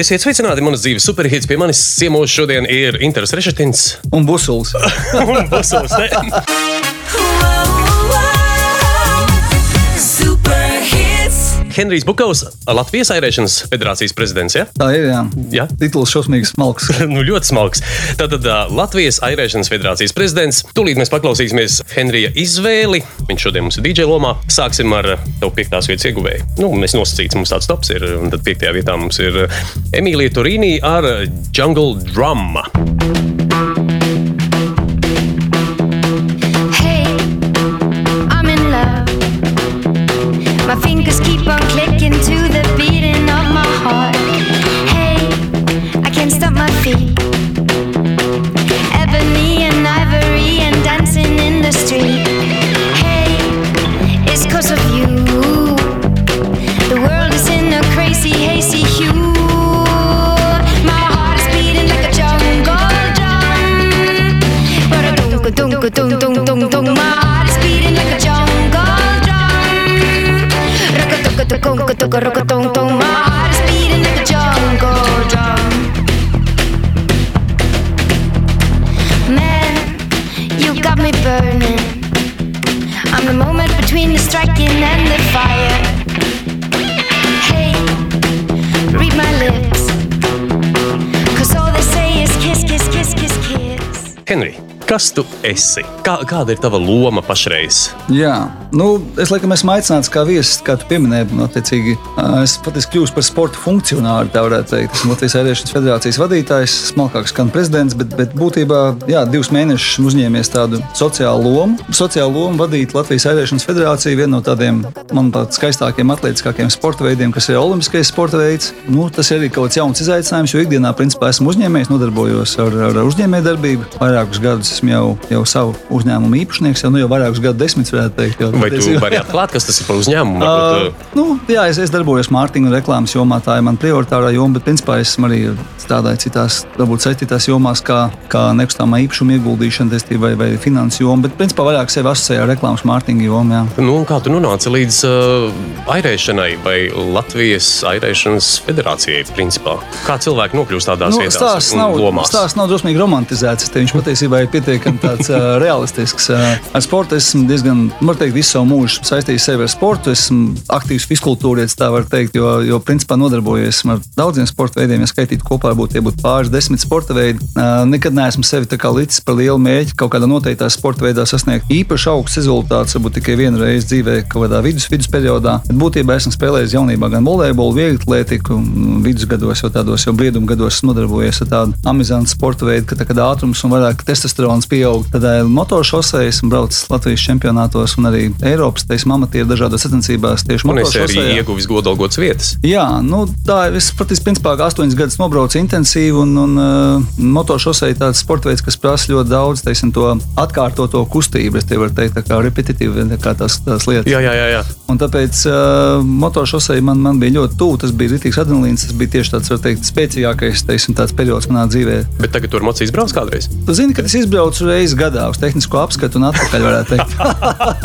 Esiet sveicināti manas dzīves superhits. Pie manis ciemos šodien ir Inters Rešetins un Busuls. un Busuls Henrijs Bukovs, Latvijas airēšanas federācijas prezidents. Ja? Tā ir. Jā, jā? tituls šausmīgs, smalks. nu, ļoti smalks. Tātad uh, Latvijas airēšanas federācijas prezidents. Tūlīt mēs paklausīsimies Henrija izvēli. Viņš šodien mums ir DJ lomā. Sāksim ar tev piektās vietas ieguvēju. Nu, mēs nosacīsim, mums tāds tops ir. Un tad piektajā vietā mums ir Emīlija Turīnī ar Jungle Drum. Kas tu esi? Kā, kāda ir tava loma pašreiz? Jā, nu, es laikam esmu aicināts kā viesis, kā tu pieminēji. Nu, attiecīgi, es patiesībā kļūstu par sporta funkcionāru, tā varētu teikt. Esmu Latvijas Airēšanas federācijas vadītājs, smalkāks kā prezidents, bet, bet būtībā jā, divus mēnešus uzņēmies tādu sociālu lomu. Sociālu lomu vadīt Latvijas Airēšanas federāciju, viena no tādiem, manuprāt, skaistākiem, atletiskākiem sporta veidiem, kas ir olimpiskais sporta veids. Nu, tas ir arī kaut kāds jauns izaicinājums, jo ikdienā, principā, esmu uzņēmējs, nodarbojos ar, ar uzņēmējdarbību. Vairākus gadus esmu jau, jau savu uzņēmumu īpašnieks, jau, nu, jau vairākus gadu desmitus, varētu teikt. Jau, Vai tu jau... vari atklāt, kas tas ir par uzņēmumu? Varbūt, uh, nu, jā, es, es darbojos mārketinga un reklāmas jomā, tā ir mana prioritārā joma, bet principā es arī strādāju citās, varbūt saistītās jomās, kā, kā nekustamā īpašuma ieguldīšana vai, vai finanses joma, bet principā vairāk sevi asociēju ar reklāmas mārketinga jomu. Jā. Nu, kā tu nonāci līdz uh, airēšanai vai Latvijas airēšanas federācijai? Principā? Kā cilvēki nokļūst tādās nu, vietās? Stāsts nav, nav drusmīgi romantizēts. Viņš patiesībā ir pietiekami tāds uh, realistisks. Uh, ar sportu esmu diezgan, var teikt, visu savu mūžu saistījis sevi ar sportu. Esmu aktīvs fiskultūrietis, tā var teikt, jo, jo principā nodarbojies ar daudziem sporta veidiem. Ja skaitītu kopā, būtu tie būtu pāris desmit sporta veidi. Uh, nekad neesmu sevi līdz par lielu mērķi kaut kādā noteiktā sporta veidā sasniegt īpaši augsts rezultāts, varbūt tikai vienu reizi dzīvē, kaut kādā vidus, vidus periodā. Bet būtībā esmu spēlējis jaunībā gan volejbolu, vieglu atlētiku, vidusgados, jau tādos jau brieduma gados nodarbojies ar tādu amizantu sporta veidu, ka tā, kad ātrums un vairāk testosterons pieaug. Tad motošosei esmu braucis Latvijas čempionātos un arī Eiropas teiksim, amatieru dažādās sacensībās. Tieši motošosei. Un es arī ieguvis godalgotas vietas. Jā, nu, tā ir. Es patiesībā principā astoņas gadus nobraucu intensīvi un, un uh, motošosei tāds sporta veids, kas prasa ļoti daudz, teiksim, to atkārtoto kustību. Es te varu teikt, tā kā repetitīvi, kā tās, tās lietas. Jā, jā, jā. jā. Un tāpēc uh, motošosei man, man bija ļoti tuvu. Tas bija rītīgs adrenalīns, tas bija tieši tāds, var teikt, spēcīgākais, teiksim, tāds periods manā dzīvē. Bet tagad tur mocīs brauc kādreiz? Tu zini, ka es izbraucu reizi gadā uz tehnisko apskatu un atpakaļ varētu teikt.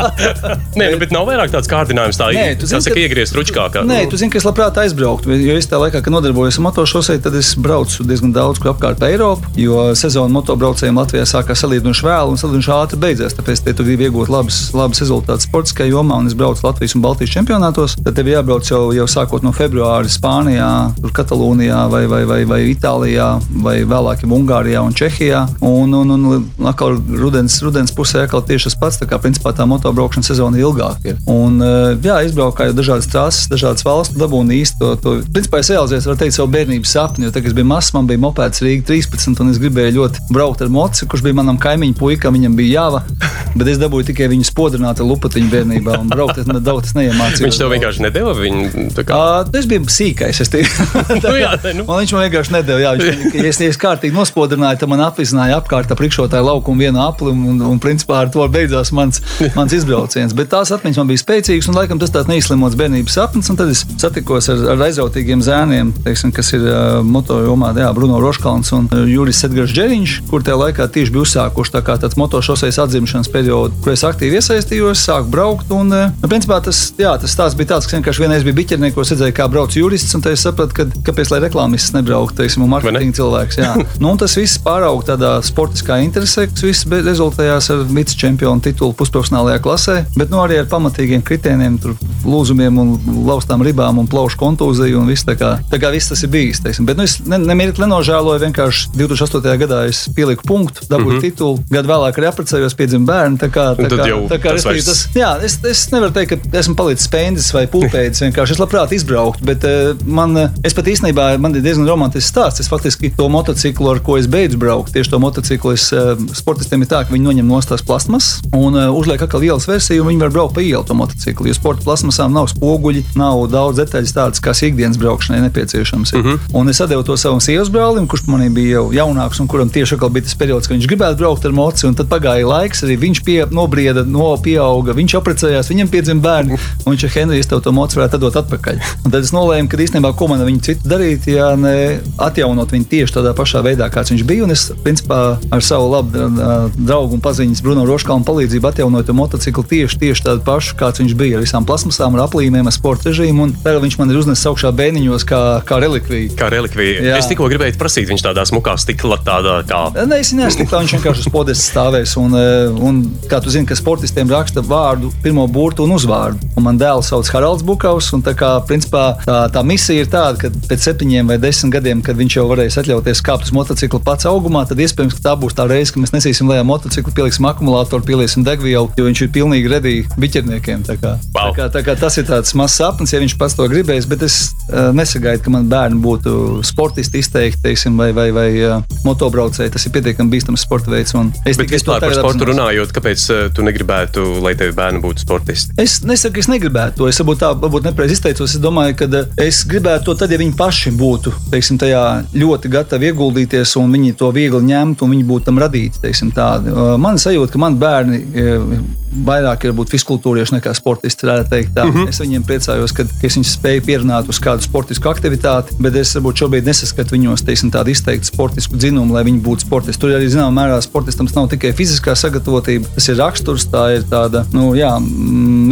Nē, nu, bet nav vairāk tāds kārdinājums, tā Nē, zini, saka, ka... iegriezt ručkā. Kā, Nē, tu zini, ka es labprāt aizbrauktu, jo es tajā laikā, kad nodarbojos ar motošosei, tad es braucu diezgan daudz kur apkārt Eiropu, jo sezona motobraucējiem Latvijā sākās salīdzinoši vēl un salīdzinoši ātri beidzās. Tāpēc te tu gribi iegūt labus, labus rezultātus sportiskajā jomā, un es braucu Latvijas un Baltijas čempionātos. Tad tev jābrauc jau, jau sākot no februāra Spānijā, Katalūnijā vai, vai, vai, vai Itālijā, vai vēlāk Ungārijā un Čehijā. Un, un, un, un atkal rudens, rudens pusē atkal tieši tas pats. Tā kā principā tā motobraukšanas sezona ilgāk ir. Un, eh, jā, izbraukāju dažādas trases, dažādas valsts, dabūju īsti to. to. Principā es realizēju, var teikt, savu bērnības sapni. Jo tagad es biju mazs, man bija mopēds Rīga 13, un es gribēju ļoti braukt ar moci, kurš bija manam kaimiņu puikam, viņam bija jāva. Bet es dabūju tikai viņu spodrināt ar lupatiņu bērnībā, un braukt es daudz neiemācījos. Viņš tev vienkārši nedēva viņu. Kā... Uh, es biju sīkais. Es nu, jā, nu. man viņš man vienkārši viņš, ja es, ja es kārtīgi nospodrināju, tad man apvizināja apkārt ar priekšrotā apstaigāju laukumu vienu apli, un, un principā ar to beidzās mans, mans izbrauciens. Bet tās atmiņas man bija spēcīgas, un laikam tas tāds neizslimots bērnības sapnis. Tad es satikos ar, ar aizrautīgiem zēniem, teiksim, kas ir uh, motorjomā, jā, Bruno Roškalns un Juris Edgars Džeriņš, kur tajā laikā tieši bija uzsākuši tā kā tāds motošoseis atzimšanas periods, kur es aktīvi iesaistījos, sāku braukt. Un, uh, principā tas, jā, tas stāsts bija tāds, ka vienkārši vienreiz bija biķerniekos, redzēju, kā brauc jurists, un es sapratu, ka, kāpēc lai reklāmists nebrauktu, teiksim, un marketinga cilvēks. Jā. nu, tas viss pārauga tādā sportiskā interesē, kas viss rezultējās ar vicečempionu titulu pusprofesionālajā klasē, bet nu, arī ar pamatīgiem kritērijiem, lūzumiem un laustām ribām un plaušu kontūziju un viss tā kā, tā kā viss tas ir bijis. Teiksim. Bet nu, es ne, nemirkli nenožēloju, vienkārši 2008. gadā es pieliku punktu, dabūju mm -hmm. titulu, gadu vēlāk arī apprecējos, piedzima bērni. Tā kā, tā kā, tā kā tas vairs... tas, jā, es, es nevaru teikt, ka esmu palicis spēndis vai pūpēdis, vienkārši es labprāt izbrauktu, bet uh, man, es pat īstenībā, man ir diezgan romantisks stāsts. Es faktiski to motociklu, ar ko es beidzu braukt, tieši to motociklu, es, uh, sportistiem ir tā, ka viņi noņem no tās plasmas un uh, uzliek atkal ielas versiju, un viņi var braukt pa ielu to motociklu. Jo sporta plasmasām nav spoguļi, nav daudz detaļas tādas, kas ikdienas braukšanai nepieciešams. Mm -hmm. Un es devu to savam sievas brālim, kurš manī bija jau jaunāks, un kuram tieši bija tas periods, kad viņš gribētu braukt ar moci. Tad pagāja laiks, arī viņš pie, nobrieda, no pieauga, viņš apprecējās, viņam piedzima bērni, un viņš ar Henriju tev to moci varētu dot atpakaļ. Un tad es nolēmu, ka īstenībā ko man viņa citu darīt, ja ne atjaunot viņu tieši tādā pašā veidā, kāds viņš bija. Un es principā ar savu labu draugu un paziņas Bruno Roškalnu palīdzību atjaunoju to motociklu tieši, tieši tādu pašu, kāds viņš bija ar visām plasmasām, ar aplīmēm, ar sporta režīmu. Tagad viņš man ir uznesis augšā bēniņos kā, kā relikvija. Kā relikvija. Jā. Es tikko gribēju prasīt, viņš tādā smukā stikla tādā kā. Nē, es neesmu tā, viņš vienkārši uz podes stāvēs. Un, eh, un, kā tu zini, ka sportistiem raksta vārdu, pirmo burtu un uzvārdu. Un man dēls sauc Haralds Bukaus. Un tā kā principā tā, tā misija ir tāda, ka pēc septiņiem vai desmit gadiem, kad viņš jau varēs atļauties kāpt uz motocikla pats augumā, tad iespējams, ka tā būs tā reize, ka mēs nesīsim lejā motociklu, pieliksim akumulātoru, pieliesim degvielu, jo viņš ir pilnīgi redīgi biķerniekiem. Tā kā, wow. tā kā, tā kā tas ir tāds mazs sapnis, ja viņš pats to gribēs, bet es uh, nesagaidu, ka man bērni būtu sportisti izteikti, teiksim, vai, vai, vai uh, motobraucēji. Tas ir pietiekami bīstams sporta veids. Es tikai par sportu apzinos. runājot, kāpēc uh, tu negribētu, lai tevi bērni būtu sportisti? Es nesaku, es negribētu to. Es varbūt tā, varbūt nepareizi izteicos. Es domāju, ka uh, es gribētu to tad, ja viņi paši būtu, teiksim, tajā ļoti gatavi ieguldīties un viņi to viegli ņemtu un viņi būtu tam radīti, tādi. Uh, man sajūta, ka man bērni vairāk ir būt fiziskultūrieši nekā sportisti. Teikt, mm -hmm. Es viņiem priecājos, ka, ka es viņus spēju pierunāt uz kādu sportisku aktivitāti, bet es varbūt šobrīd nesaskatu viņos teiksim, tādu izteiktu sportisku dzinumu, lai viņi būtu sportisti. Tur arī zināmā mērā sportistam nav tikai fiziskā sagatavotība, tas ir raksturs, tā ir tāda nu, jā,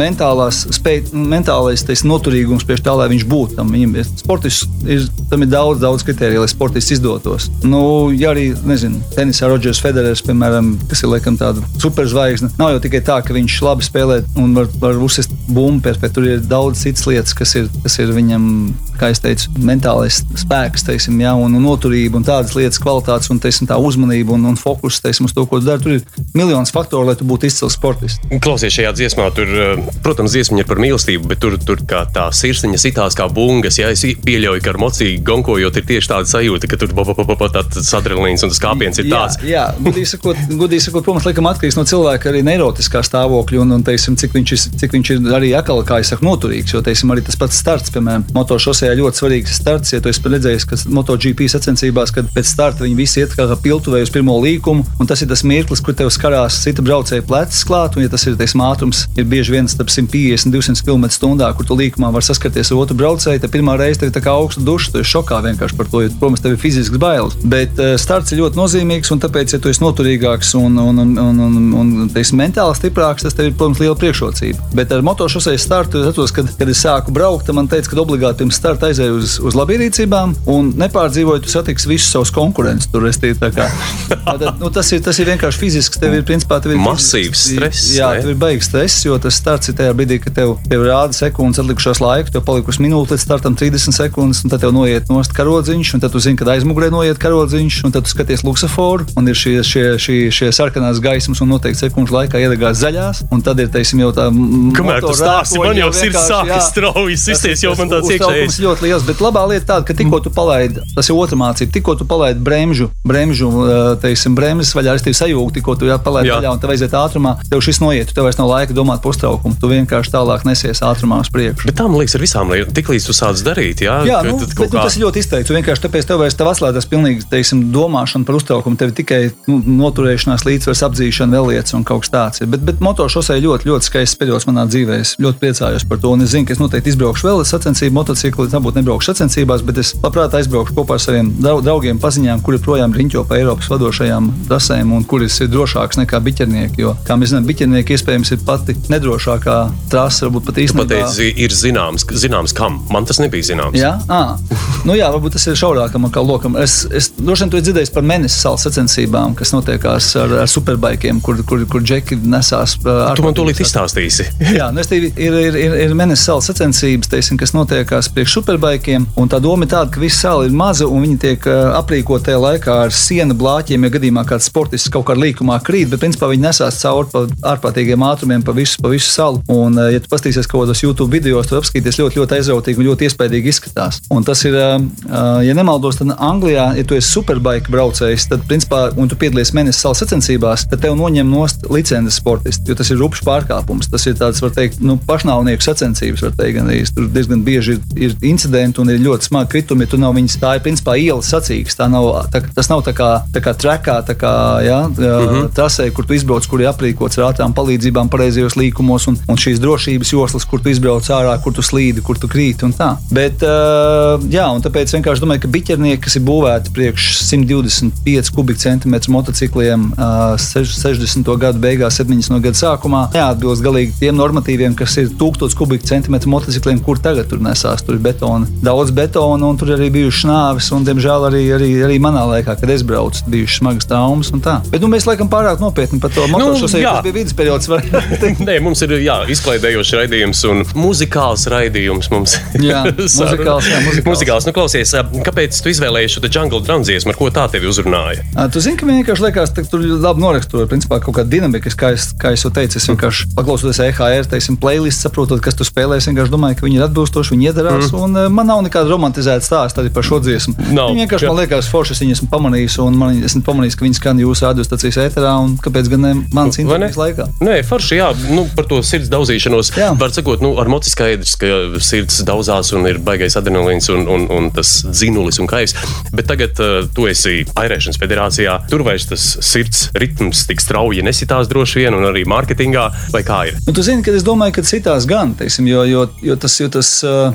mentālās spēja, mentālais teiksim, noturīgums priekš tā, lai viņš būtu tam. Viņam ir sportists, ir, tam ir daudz, daudz kritēriju, lai sportists izdotos. Nu, ja arī, nezinu, tenisā Rodžers Federers, piemēram, kas ir laikam tāda superzvaigzne, nav jau tikai tā, ka viņš labi spēlē un var, var uzsist bumbu, bet tur ir daudz citas lietas, kas ir, kas ir viņam, kā jau teicu, mentālais spēks, teiksim, jā, un, un noturība un tādas lietas, kvalitātes un teiksim, tā uzmanība un, un fokus teiksim, uz to, ko tu dari. Tur ir miljonus faktoru, lai tu būtu izcils sportists. Klausies šajā dziesmā, tur, eh, protams, dziesma ir par mīlestību, bet tur, tur kā tā sirsniņa sitās kā bungas. Ja es pieļauju, ka ar mocīgu gonkojot ir tieši tāda sajūta, ka tur tāds adrenalīns un tas kāpiens ir tāds. Jā, jā gudīgi sakot, gudīgi sakot, protams, laikam atkarīgs no cilvēka arī neirotiskās stāvokļa un, un teiksim, cik, viņš ir, cik viņš ir arī atkal, kā jau saku, noturīgs. Jo teiksim, arī tas pats starts, piemēram, motošosejā ļoti svarīgs starts. Ja tu esi redzējis, ka MotoGP sacensībās, kad pēc starta viņi visi iet kā piltuvēji uz pirmo līkumu, un tas ir tas mirklis, kur tev skarās cita braucēja plecs klāt, un ja tas ir teiksim, ātrums, ir bieži viens starp 150 un 200 km/h, kur tu līkumā var saskarties ar otru braucēju, tad pirmā reize tev ir tā kā augsta duša, tu esi šokā vienkārši par to, jo, protams, tev ir fizisks bailes. Bet uh, starts ir ļoti nozīmīgs, un tāpēc, ja tu esi noturīgāks un, un, un, un, un, un teiksim, mentāli stiprāks, tas tev ir, protams, liela priekšrocība. Bet ar motošoseju startu, es atceros, kad, kad es sāku braukt, man teica, ka obligāti pirms starta aizēju uz, uz labierīcībām un nepārdzīvoju, tu satiksi visus savus konkurentus. Tur es tīk, kā, tad, nu, tas, ir, tas ir vienkārši fizisks. Tev ir, principā, tev ir masīvs stress. Jā, tev ir baigs stress, jo tas starts ir tajā brīdī, kad tev, tev rāda sekundes atlikušās laika, tev palikusi minūte līdz startam 30 sekundes, un tad tev noiet nost karodziņš, un tad tu zini, kad aizmugurē noiet karodziņš, un tad tu skaties luksaforu, un ir šie, šie, šie, šie sarkanās gaismas, un noteikti sekundžu laikā iedegās zaļās, un tad ir, teiksim, jau tā. Kamēr tu stāsti, man jau sirds sākas strauji sisties, jau man tāds iekšējais. ļoti liels, bet labā lieta tāda, ka tikko tu palaidi, tas ir otra mācība, tikko tu palaidi bremžu, bremžu, teiksim, bremzes vaļā, es tevi sajūgu, tikko tu palaidi vaļā un tev aiziet ātrumā, tev šis noiet, tev vairs nav laika domāt par uztraukumu, tu vienkārši tālāk nesies ātrumā uz priekšu. Bet tā man liekas ar visām lietām, tik līdz tu sāc darīt, jā, jā nu, bet, nu, tas ir ļoti izteikts. Vienkārši tāpēc tev vairs tev atslēdzas pilnīgi, teiksim, domāšana par uztraukumu. Tev tikai nu, noturēšanās, līdzsvars, apdzīšana, vēl lietas un kaut kas tāds. Ir. Bet, bet motošosei ļoti, ļoti skaists periods manā dzīvē. Es ļoti priecājos par to. Un es zinu, ka es noteikti izbraukšu vēl sacensību motociklu, nebūtu nebraukšu sacensībās, bet es labprāt aizbraukšu kopā ar saviem draugiem, paziņām, kuri projām riņķo pa Eiropas vadošajām trasēm un kuras ir drošākas nekā biķernieki. Jo, kā mēs zinām, biķernieki iespējams ir pati nedrošākā trasa, varbūt pat īstenībā. Pateici, ir zināms, zināms, kam. Man tas nebija zināms. Jā, à. nu jā varbūt tas ir šaurākam lokam. Es, es droši vien to dzirdēju par Menes salas sacensībām, kas notiekās ar, ar superbaikiem, kur, kur, kur džeki nesās. Tu man to līdz izstāstīsi. jā, nu es tevi, ir, ir, ir, ir Menes salas sacensības, teiksim, kas notiekās priekš superbaikiem. Un tā doma ir tāda, ka visa sala ir maza un viņi tiek aprīkot tajā laikā ar sienu blāķiem, ja gadījumā kāds sportists kaut kādā līkumā krīt, bet principā viņi nesās cauri pa ārprātīgiem ātrumiem pa visu, pa visu salu. Un, ja tu paskatīsies kaut kādos YouTube video, tad apskatīsies ļoti, ļoti aizrautīgi un ļoti iespaidīgi izskatās. Un tas ir, ja nemaldos, tad Anglijā, ja tu esi superbike braucējs, tad, principā, un tu piedalies mēnesis salas sacensībās, tad tev noņem nost licences sportisti, jo tas ir rupšs pārkāpums. Tas ir tāds, var teikt, nu, pašnāvnieku sacensības, var teikt, gan arī tur diezgan bieži ir, ir incidenti un ir ļoti smagi kritumi. Tur nav viņas, tā ir principā ielas sacīks. Tā nav, tā, tas nav tā kā, tā kā trekā, tā kā ja, mm -hmm. trasē, kur tu izbrauc, kur ir aprīkots ar ātrām palīdzībām, pareizajos līkumos un, un šīs drošības joslas, kur tu izbrauc ārā, kur tu slīdi, kur tu krīti un tā. Bet, uh, jā, un tāpēc vienkārši domāju, ka biķernieki, kas ir būvēti priekš 125 kubikcentimetru motocikliem uh, 60. gadu beigās, 70. gada sākumā, neatbilst galīgi tiem normatīviem, kas ir 1000 kubikcentimetru motocikliem, kur tagad tur nesās. Tur ir betona, daudz betona, un tur arī bijušas nāves, un, diemžēl, arī, arī, arī manā laikā, kad es braucu, bijušas smagas traumas un tā. Bet nu, mēs laikam pārāk nopietni par to motošosei, nu, tas bija vidusperiods. Nē, mums ir jā, izklaidējošs raidījums un muzikāls raidījums mums. jā, muzikāls, jā, muzikāls. muzikāls. Nu, klausies, kāpēc tu izvēlējies šo jungle drum dziesmu, ar ko tā tevi uzrunāja? À, tu zini, ka vienkārši liekas, ka tur labi noraksturo, principā kaut kāda dinamika, kā es, kā es jau teicu, es vienkārši paklausoties EHR, teiksim, playlist, saprotot, kas tu spēlē, es vienkārši domāju, ka viņi ir atbilstoši, viņi iedarās, mm. un man nav nekāda romantizēta stāsta arī par šo dziesmu. No, viņi vienkārši, ka... man liekas, forši es viņu esmu pamanījis, un man, esmu pamanījis, ka viņi skan jūsu radiostacijas ēterā, un kāpēc gan ne mans intervijas laikā? Nē, forši, jā, nu, par to sirds daudzīšanos. Jā. Var sakot, nu, ar moci skaidrs, ka sirds daudzās un ir baigais adrenalīns un, un, un tas dzinulis un kaivs. Bet tagad uh, tu esi airēšanas federācijā. Tur vairs tas sirds ritms tik strauji nesitās droši vien, un arī mārketingā, vai kā ir? Nu, tu zini, ka es domāju, ka sitās gan, teiksim, jo, jo, jo tas, jo tas,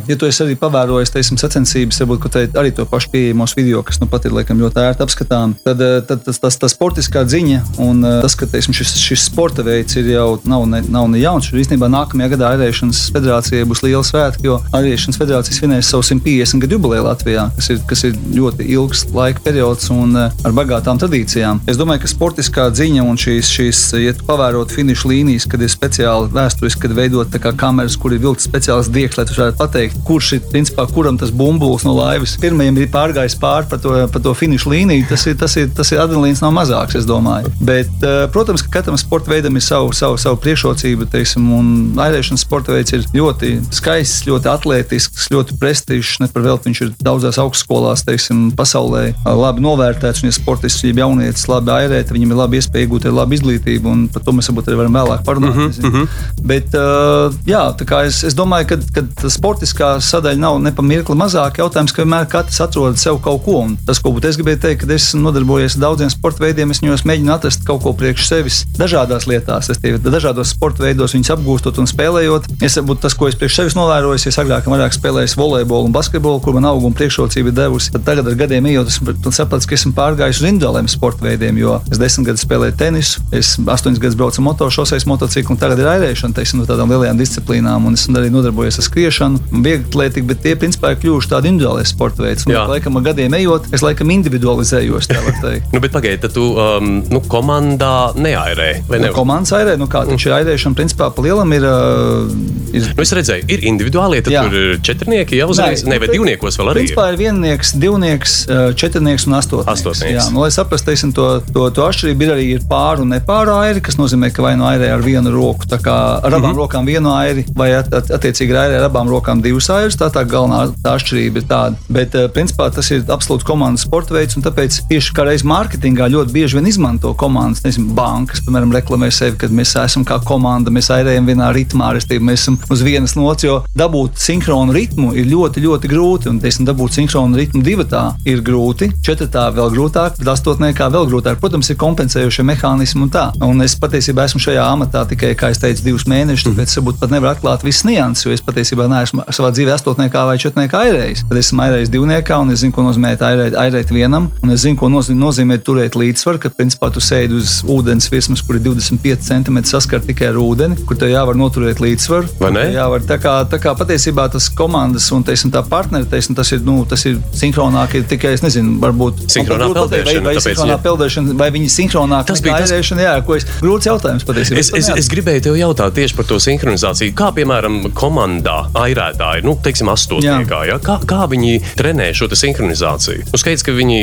ja tu esi arī pavērojis, teiksim, sacensības, varbūt, ka te arī to pašu pieejamos video, kas nu pat ir, laikam, ļoti ērti apskatām, tad, tad tas, tas, tas sportiskā ziņa un tas, ka, teiksim, šis, šis sporta veids ir jau nav ne, nav ne jauns. Īstenībā nākamajā gadā Airēšanas federācijai būs liela svētki, jo Airēšanas federācija svinēs savu 150 gadu jubileju Latvijā, kas ir, kas ir ļoti ilgs laika periods un ar bagātām tradīcijām. Es domāju, ka sportiskā ziņa un šīs, šīs ja pavērot finišu līnijas, kad ir speciāli vēsturiski, kad veidot kameras, kur ir vilkts speciāls diegs, lai tu varētu pateikt, kurš ir principā kuram tas bumbulis no laivas pirmajam ir pārgājis pāri par to, par to finišu līniju. Tas ir, tas ir, tas ir adrenalīns nav mazāks, es domāju. Bet, uh, protams, ka katram sporta veidam ir savu, savu, savu priekšrocību, teiksim, un airēšanas sporta veids ir ļoti skaists, ļoti atletisks, ļoti prestižs. Ne par velti viņš ir daudzās augstskolās, teiksim, pasaulē labi novērtēts. Un, ja sportists ir jaunietis, labi airē, tad viņam ir labi iespēja iegūt labu izglītību, un par to mēs varbūt arī varam vēlāk parunāt. Mm -hmm, mm -hmm. Bet, uh, jā, es, es domāju, ka, ka sportiskā sadaļa nav ne pa mirkli mazāk. Jautājums, ka vienmēr katrs atrod sev kaut ko. Un tas, ko es gribēju teikt, kad es nodarbojies ar daudziem sporta veidiem, es viņos mēģinu atrast kaut ko priekš sevis dažādās lietās. Es tie dažādos sporta veidos viņus apgūstot un spēlējot. Es būtu tas, ko es priekš sevis novēroju. Es agrāk vairāk spēlēju volejbolu un basketbolu, kur man auguma priekšrocība ir devusi. Tad tagad ar gadiem ejot, es sapratu, ka esmu pārgājis uz individuāliem sporta veidiem, jo es desmit gadus spēlēju tenisu, es astoņus gadus braucu motošoseis motociklu, un tagad ir airēšana, teiksim, no tādām lielajām disciplīnām, un esmu arī nodarbojies ar skriešanu, viegli atlētiku, bet tie principā ir kļuvuši tādi individuāli sporta veidi. Un, laikam, gadiem ejot, es laikam individualizējos. nu, bet pagaidiet, tad tu um, nu, komandā neairē. Ne? Nu, komandas airē, nu kā taču mm. airēšana principā pa lielam ir. Uh, ir... Nu, es redzēju, ir individuāli, tad jā. tur ir četrnieki, jau uzreiz, ne, vai divniekos vēl arī. Principā ir viennieks, divnieks, četrnieks un astotnieks. astotnieks. Jā, nu, lai saprastu, teiksim, to, to, to atšķirību ir arī ir pāri un nepāra airi, kas nozīmē, ka vai no airē ar vienu roku, tā kā ar abām mm -hmm. rokām vienu airi, vai at, at, attiecīgi airē ar abām rokām divas airas. Tā tā galvenā tā atšķirība ir tāda. Bet, principā, tas ir absolūts komandas sporta veids, un tāpēc tieši kā reizē mārketingā ļoti bieži vien izmanto komandas, nezinu, bankas, piemēram, reklamē sevi, kad mēs esam kā komanda, mēs airējam vienā ritmā, restīvi mēs esam uz vienas nots, jo dabūt sinhronu ritmu ir ļoti, ļoti grūti, un, teiksim, dabūt sinhronu ritmu divatā ir grūti, četratā vēl grūtāk, bet astotniekā vēl grūtāk. Protams, ir kompensējošie mehānismi un tā. Un es patiesībā esmu šajā amatā tikai, kā es teicu, divus mēnešus, mm. tāpēc varbūt pat nevaru atklāt visas nianses, jo es patiesībā neesmu savā dzīvē astotniekā vai četrniekā airējis. Tad esmu airējis divniekā un es zinu, ko nozīmē airēt, airēt vienam, un es zinu, ko nozīmē, turēt līdzsvaru, ka principā tu sēdi uz ūdens virsmas, kur ir 25 cm saskart tikai ar ūdeni, kur tev jāvar noturēt līdzsvaru. Vai ne? Jāvar, tā, kā, tā kā patiesībā tas komandas un teiksim, tā partneri, teiksim, tas ir, nu, tas ir sinhronāk, ir tikai, es nezinu, varbūt Sinhronā peldēšana, vai, vai sinhronā ja- peldēšana, vai viņi sinhronāk Tas bija airēšana, jā, ko es, grūts jautājums patiesībā. Es, es, es gribēju te jautāt tieši par to sinhronizāciju. Kā piemēram komandā airētāji, nu, teiksim, astotniekā, ja? kā, kā viņi trenē šo sinhronizāciju? Nu, skaidrs, ka viņi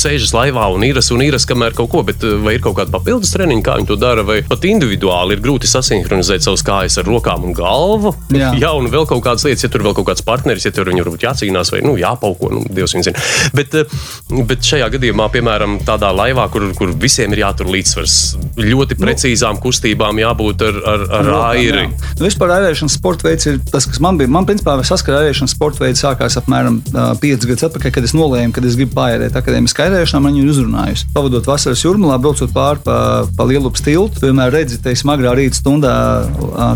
sēžas laivā un īras un īras, kamēr kaut ko, bet vai ir kaut kāda papildus treniņa, kā viņi to dara, vai pat individuāli ir grūti sasinhronizēt savas kājas ar rokām un galvu. Jā. Jā, un vēl kaut kādas lietas, ja tur vēl kaut kāds partneris, ja tur viņi varbūt jācīnās vai nu, jāpauko, nu, Dievs viņu zina. Bet, eh, bet šajā gadījumā, piemēram, tādā laivā, kur, kur visiem ir jātur līdzsvars, ļoti precīzām kustībām jābūt ar, ar, ar airi. Nu, vispār airēšanas sporta veids ir tas, kas man bija. Man, principā, saskara airēšanas sporta veids sākās apmēram uh, 5 gadus atpakaļ, kad es nolēmu, ka es gribu pāriet akadēmiskā airēšanā. Man viņa uzrunājusi. Pavadot vasaras jūrmā, braucot pāri pa, pa lielu tiltu, vienmēr redzi, teiksim, agrā rīta stundā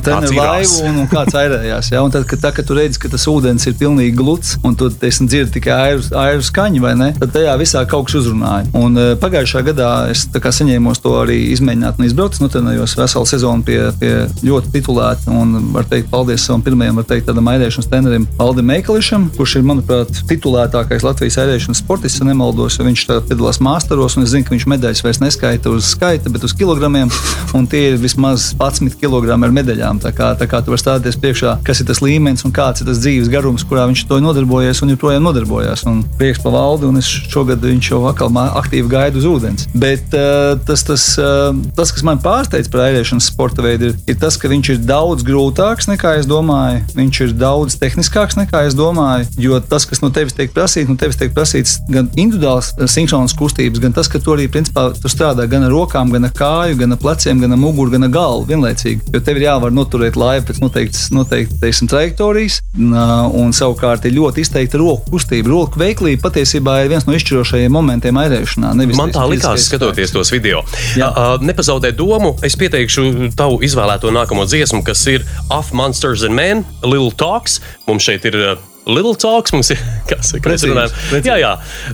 treniņu laivu un, un kāds airējās. Ja? Un tad, kad, tā, kad tu redzi, ka tas ūdens ir pilnīgi gluds un tu dzirdi tikai airu, airu skaņu? Tad tajā visā kaut kas uzrunāja. Un uh, pagājušā gadā es saņēmu to arī izmēģināt un izbraukt. Nu, trenējos veselu sezonu pie, pie ļoti titulēta un var teikt paldies savam pirmajam, var teikt, tādam airēšanas trenerim Aldim Meikališam, kurš ir, manuprāt, titulētākais Latvijas airēšanas sportists, ja nemaldos. jo Viņš piedalās māksliniekos, un es zinu, ka viņš medaļas vairs neskaita uz skaita, bet uz kilogramiem. Un tie ir vismaz 11 kg ar medaļām. Tā kā, tā kā tu vari stāties priekšā, kas ir tas līmenis un kāds ir tas dzīves garums, kurā viņš to nodarbojas un joprojām nodarbojās. Un prieks par valdi, un es šogad viņš jau atkal aktīvi gaidu uz ūdens. Bet uh, tas, tas, uh, tas, kas man pārsteidz par airēšanas sporta veidu, ir, ir tas, ka viņš ir daudz grūtāks nekā es domāju. Viņš ir daudz tehniskāks nekā es domāju. Jo tas, kas no tevis tiek prasīts, no tevis tiek prasīts gan individuāls eh, sinhronas kustības, gan tas, ka tu arī principā, tu strādā gan ar rokām, gan ar kāju, gan ar pleciem, gan ar muguru, gan ar galvu vienlaicīgi. Jo tev ir jāvar noturēt laivu pēc noteiktas, noteiktas trajektorijas, un, savukārt ir ļoti izteikta roku kustība. Roku veiklība patiesībā ir viens no izšķirošajiem momentiem airēšanā. Man tā likās, skatoties tos video. Jā. Uh, nepazaudē domu, es pieteikšu tavu izvēlēto nākamo dziesmu, kas ir Off Monsters and Men, Little Talks. Mums šeit ir uh, Little Talks, mums ir. Kas, ka mēs, runājam, precīzi. jā, jā,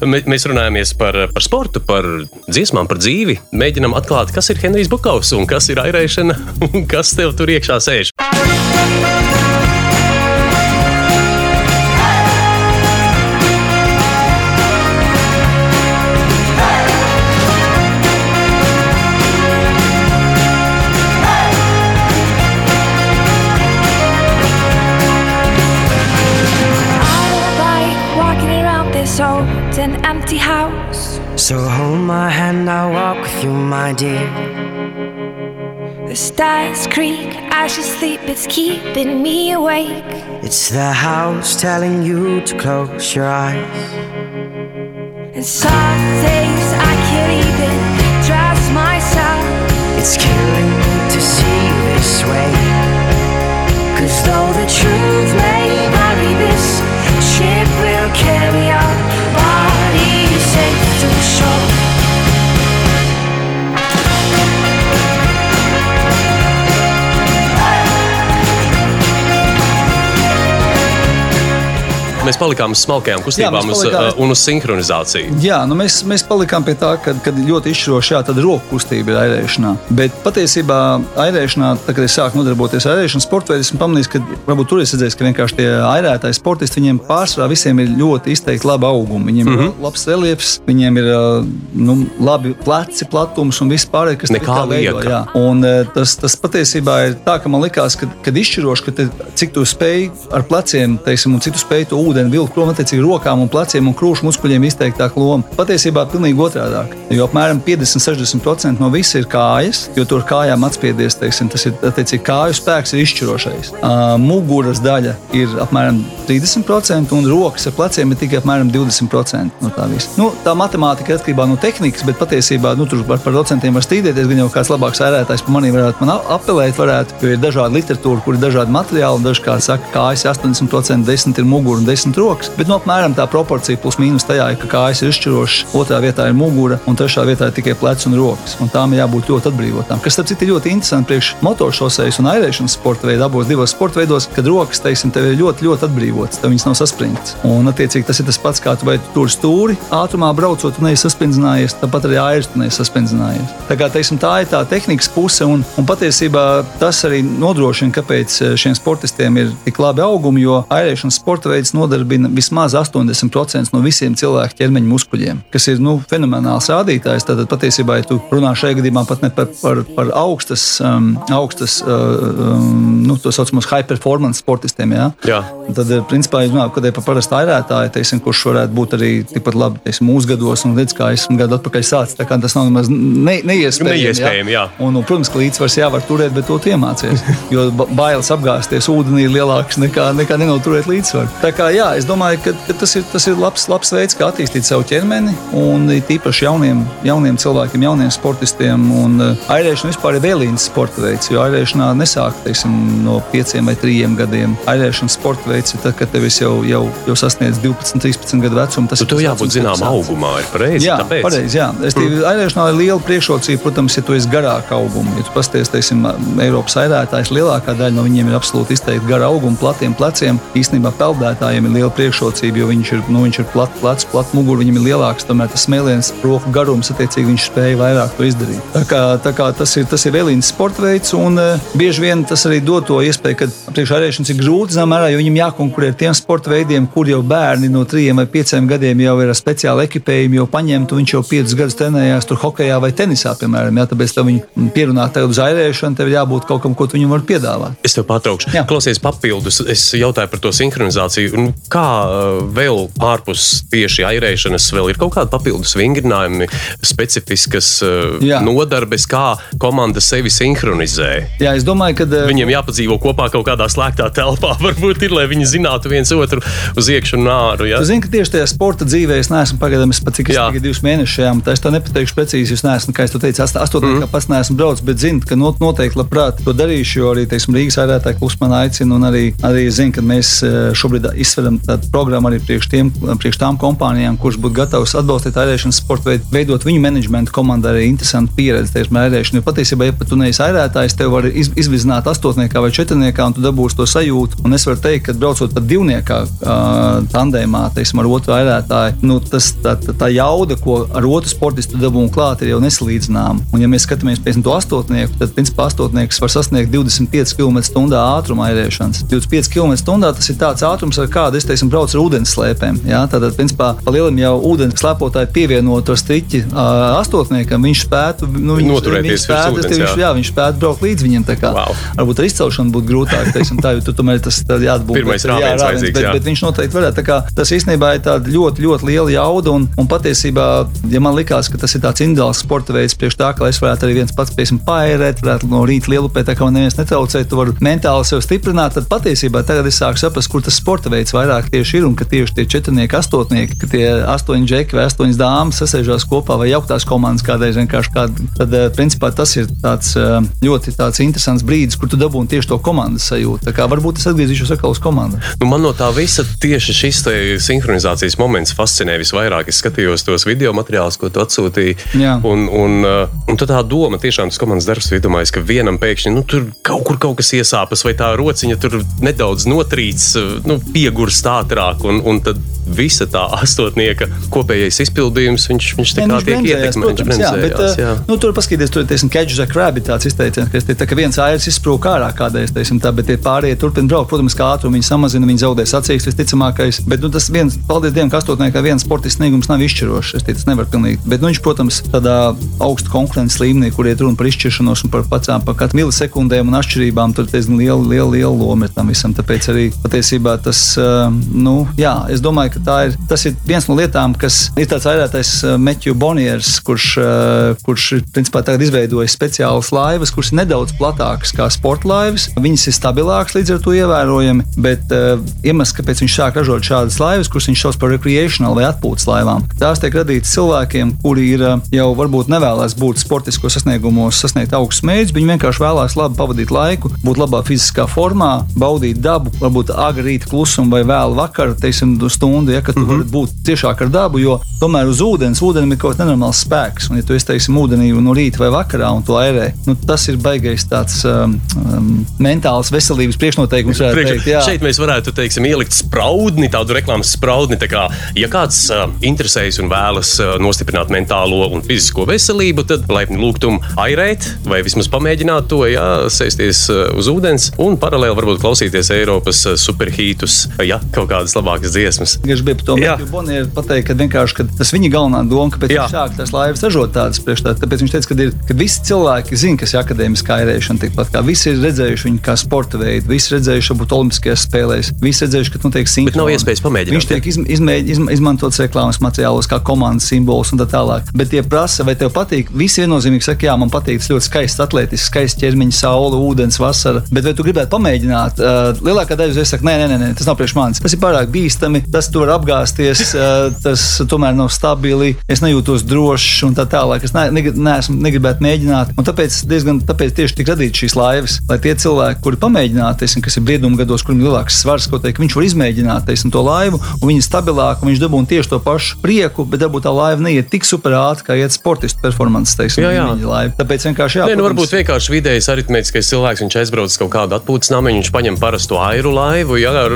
Mē- mēs runājamies par, par sportu, par dziesmām, par dzīvi. Mēģinām atklāt, kas ir Henrijs Bukovs un kas ir airēšana un kas tev tur iekšā sēž. Dear. The stars creak as you sleep, it's keeping me awake. It's the house telling you to close your eyes. And some days I can't even trust myself. It's killing me to see you this way. Cause though the truth may Mēs palikām uz smalkajām kustībām Jā, mēs uz, palikām- uh, un uz sinhronizāciju. Jā, nu mēs, mēs palikām pie tā, ka, kad ļoti izšķiroši jā, tāda roku kustība ir airēšanā. Bet patiesībā airēšanā, tad, kad es sāku nodarboties ar airēšanu sporta veidu, esmu pamanījis, ka varbūt tur es redzēju, ka vienkārši tie airētāji sportisti, viņiem pārsvarā visiem ir ļoti izteikti labi augumi. Viņiem mm Mhm. -hmm. ir labs reliefs, viņiem ir ā, nu, labi pleci, platums un viss pārējais, kas Nekā tā lieka. jā. Un, ā, tas, tas patiesībā ir tā, ka man likās, ka, kad izšķiroši, ka te, cik tu spēj ar pleciem, teiksim, un cik tu spēj to ūdeni vilkt prom, attiecīgi rokām un pleciem un krūšu muskuļiem izteiktāk loma. Patiesībā pilnīgi otrādāk. Jo apmēram 50-60% no visa ir kājas, jo tur kājām atspiedies, teiksim, tas ir attiecīgi kāju spēks ir izšķirošais. Uh, muguras daļa ir apmēram 30% un rokas ar pleciem ir tikai apmēram 20% no tā visa. Nu, tā matemātika ir atkarībā no tehnikas, bet patiesībā nu, tur var par procentiem var strīdēties. Gan jau kāds labāks ērētājs par mani varētu man ap- apelēt, varētu, jo ir dažādi literatūra, kur ir dažādi materiāli. Daži, kā saka, kājas ir 80%, 10% ir mugura un 10% 10 rokas. Bet no apmēram tā proporcija plus mīnus tajā ir, ka kājas ir izšķirošas, otrā vietā ir mugura un trešā vietā ir tikai plecs un rokas. Un tām jābūt ļoti atbrīvotām. Kas, starp citu, ir ļoti interesanti priekš motošosejas un airēšanas sporta veidā, abos divos sporta veidos, kad rokas, teiksim, tev ir ļoti, ļoti atbrīvotas, tev viņas nav saspringtas. Un, attiecīgi, tas ir tas pats, kā tu vai tu tur stūri, ātrumā braucot, tu neesi sasprindzinājies, tāpat arī airs tu neesi sasprindzinājies. Tā, kā, teiksim, tā ir tā tehnikas puse, un, un patiesībā tas arī nodrošina, kāpēc eh, šiem sportistiem ir tik labi augumi, jo airēšanas sporta veids nodarbina vismaz 80% no visiem cilvēku ķermeņa muskuļiem, kas ir nu, fenomenāls rādītājs. Tad patiesībā, ja tu runā šajā gadījumā pat ne par, par, par augstas, um, augstas uh, um, nu, tā saucamos high performance sportistiem, jā. Jā. tad, eh, principā, es ir par parastu airētāju, teiksim, kurš varētu būt arī tikpat labi teiksim, mūsu gados, un redz, kā esmu gadu atpakaļ sācis. Tas nav nemaz ne, neiespējami. Neiespējami, jā. Un, un, protams, ka līdzsvars jāvar turēt, bet to tu iemācies. Jo ba- bailes apgāzties ūdenī ir lielākas nekā, nekā nenoturēt līdzsvaru. Tā kā jā, es domāju, ka, ka tas ir, tas ir labs, labs veids, kā attīstīt savu ķermeni, un it īpaši jauniem, jauniem cilvēkiem, jauniem sportistiem. Un uh, airēšana vispār ir vēlīns sporta veids, jo airēšanā nesāk teiksim, no pieciem vai trim gadiem. Airēšanas sporta veids ir tad, kad tev jau, jau, jau sasniedz 12, 13 gadu vecumu. Tas tev jābūt zināmam augumā, ir pareizi. Jā, tāpēc. pareizi. Jā. Es teiktu, mm. airēšanā ir liela priekšrocība, protams, ja tu esi garāka auguma. Ja tu pasties, teiksim, Eiropas airētājs, lielākā daļa no viņiem ir absolūti izteikti gara auguma, platiem pleciem. Īstenībā peldētājiem ir liela priekšrocība, jo viņš ir, nu, viņš ir plat, plats, plat mugura, viņam ir lielāks, tomēr tas smēliens, roku garums, attiecīgi viņš spēja vairāk to izdarīt. Tā kā, tā kā tas ir, tas ir vēlīns sporta veids, un uh, bieži vien tas arī dod to iespēju, ka priekšārēšanas ir grūti, zināmā mērā, jo viņam jākonkurē ar tiem sporta veidiem, kur jau bērni no trījiem vai pieciem gadiem jau ir ar speciālu ekipējumu, jau paņemtu, viņš jau piecus gadus trenējās tur hokejā vai tenisā, piemēram. Jā, tāpēc tev viņu pierunāt tagad uz airēšanu, tev ir jābūt kaut kam, ko tu viņam var piedāvāt. Es tev patraukšu. Jā. Klausies, papildus. Es jautāju par to sinhronizāciju. Nu, Kā uh, vēl ārpus tieši airēšanas, vēl ir kaut kādi papildus vingrinājumi, specifiskas uh, Jā. nodarbes, kā komanda sevi sinhronizē? Jā, es domāju, ka uh, Viņiem jāpadzīvo kopā kaut kādā slēgtā telpā, varbūt ir, lai viņi zinātu viens otru uz iekšā un ārā. Ja? Tu zini, ka tieši tajā sporta dzīvē es neesmu pagaidām, es pat cik es tikai divus mēnešus šajā, tā es to nepateikšu precīzi. Es neesmu, kā es to teicu, astotnē, mm. pats neesmu braucis, bet zinu, ka not, noteikti labprāt to darīšu, jo arī, teiksim, Rīgas ārētāji klus man aicina, un arī, arī zinu, ka mēs eh, šobrīd izsveram tādu programmu arī priekš, tiem, priekš tām kompānijām, kuras būtu gatavas atbalstīt ārēšanas sporta veidu, veidot viņu menedžmentu komandā arī interesantu pieredzi tieši ārēšanu. Jo patiesībā, ja pat tu neesi ārētājs, tev var iz, izvizināt astotniekā vai četrniekā, un tu dabūsi to sajūtu. Un es varu teikt, ka braucot pat divniekā uh, tandēmā, teiksim, ar otru ārētāju, nu, tas, tā, tā, tā jauda, ko ar otru sportistu dabūnu klāt, ir jau nesalīdzināma. Un, ja mēs skatāmies pēc to astotnieku, tad, principā, astotnieks var sasniegt 25 km/h ātruma airēšanas. 25 km/h tas ir tāds ātrums, ar kādu es, teiksim, braucu ar ūdens slēpēm. Jā? Tātad, principā, pa lielam jau ūdens slēpotāji pievienot to striķi uh, astotniekam, viņš spētu, nu, viņš, Noturēties viņš spētu, ūdens, viņš, jā. jā, viņš spētu braukt līdz viņam. Wow. Varbūt ar izcelšanu būtu grūtāk, teiksim, tā, jo tur tomēr tas jāatbūt. Pirmais bet, rāviens vajadzīgs, bet, jā. bet viņš noteikti varētu. Kā Tas īstenībā ir tāds ļoti, ļoti liela jauda. Un, un patiesībā, ja man likās, ka tas ir tāds individuāls sporta veids, priekš tā, ka es varētu arī viens pats piemēram paērēt, varētu no rīta lielupē, tā kā man neviens netraucē, tu vari mentāli sev stiprināt, tad patiesībā tagad es sāku saprast, kur tas sporta veids vairāk tieši ir un ka tieši tie četrnieki, astotnieki, ka tie astoņi džeki vai astoņas dāmas sasēžās kopā vai jauktās komandas kādreiz vienkārši kādā. Tad, eh, principā, tas ir tāds eh, ļoti tāds interesants brīdis, kur tu dabūni tieši to komandas sajūtu. Tā kā varbūt es atgriezīšos atkal uz komandu. Nu, man no tā visa tieši šis sinhronizācijas moments fascinē visvairāk. Es skatījos tos video materiālus, ko tu atsūtīji. Jā. Un, un, uh, un tā doma tiešām tas komandas darbs, bija domājis, ka vienam pēkšņi nu, tur kaut kur kaut kas iesāpas, vai tā rociņa tur nedaudz notrīc, nu, piegurst ātrāk. Un, un tad visa tā astotnieka kopējais izpildījums, viņš, viņš tā kā tiek ietekmēts. jā, bet, bremzējās, jā. Nu, tur paskatieties, tur ir catch the crab, tāds izteiciens, ka, tā, ka viens airs izsprūk ārā kādreiz, teiksim, tā, bet tie pārējie turpina braukt. Protams, kā ātrumu viņi samazina, viņi zaudē sacīks visticamākais. Bet nu, tas viens, paldies Dievam, ka astotniekā viens sportists sniegums nav izšķirošs. Es teicu, tas nevar pilnīgi. Bet nu, viņš, protams, tādā augsta konkurences līmenī, kur iet runa par izšķiršanos un par pacām, par katru milisekundēm un atšķirībām, tur ir liela, liela, liela loma ir tam visam. Tāpēc arī patiesībā tas, uh, nu, jā, es domāju, ka ir, tas ir viens no lietām, kas ir tāds airētais Metju Boniers, kurš, uh, kurš principā tagad izveidojis speciālas laivas, kuras ir nedaudz platākas kā sporta laivas. Viņas ir stabilākas līdz ar to ievērojami, bet uh, iemesls, kāpēc viņš sāk ražot šādas laivas, kuras viņš sauc par recreational vai atpūtas laivām, tās tiek radītas cilvēkiem, kuri ir jau varbūt nevēlas būt sportiskos sasniegumos, sasniegt augstus mērķus, viņi vienkārši vēlās labi pavadīt laiku, būt labā fiziskā formā, baudīt dabu, varbūt agri rīta klusumu vai vēl vēlu vakaru, teiksim, stundu, ja, kad tu mm -hmm. vari būt tiešāk ar dabu, jo tomēr uz ūdens, ūdenim ir kaut kāds nenormāls spēks. Un, ja tu esi, teiksim, ūdenī no rīta vai vakarā un to airē, nu, tas ir baigais tāds um, um, mentāls veselības priekšnoteikums. Priekš, teikt, jā. šeit mēs varētu teiksim, ielikt spraudni, tādu reklāmas spraudni. Tā kā, ja kāds uh, interesējas un vēlas uh, nostiprināt mentālo un fizisko veselību, tad laipni lūgtum airēt vai vismaz pamēģināt to, jā, sēsties uh, uz ūdens un paralēli varbūt klausīties Eiropas uh, superhītus, ja kaut kādas labākas dziesmas. Es gribēju par to Bonnieru pateikt, ka vienkārši ka tas viņa galvenā doma, kāpēc viņš sāk tās laivas ražot tādas priekšstādā. Tāpēc viņš teica, ka, ir, ka visi cilvēki zina, kas ir akadēmiskā airēšana. Tikpat kā visi ir redzējuši viņu kā sporta veidu, visi redzējuši, varbūt Olimpiskajās spēlēs, visi redzējuši, ka notiek Bet nav iespējas pamēģināt. Viņš tiek izm, izmēģ, izm, izmantots reklāmas materiālos, kā komandas simbols un tā tālāk. Bet, ja prasa, vai tev patīk, visi viennozīmīgi saka, jā, man patīk tas ļoti skaists, atletisks, skaists ķermeņa, saule, ūdens, vasara. Bet vai tu gribētu pamēģināt? Uh, lielākā daļa uzreiz saka, nē, nē, nē, nē, tas nav priekš manis. Tas ir pārāk bīstami, tas tur var apgāzties, uh, tas tomēr nav stabili, es nejūtos drošs un tā tālāk. Es ne, ne, neesmu, negribētu mēģināt. Un tāpēc, diezgan, tāpēc tieši tika radīts šīs laivas, lai tie cilvēki, kuri pamēģinātu, kas ir brieduma gados, kuriem ir lielāks svars, ko teikt, viņš var izmēģināt teiksim, to laivu, un viņi ir stabilāki, un viņš dabūna tieši to pašu prieku, bet dabūt tā laiva neiet tik super ātri, kā iet sportistu performance. Teiksim, Jā, jā. laiva. Tāpēc vienkārši jā. Nē, nu, varbūt vienkārši vidējais aritmētiskais cilvēks. Viņš aizbrauc uz kaut kādu atpūtas namu, viņš paņem parasto airu laivu. Jā, ar,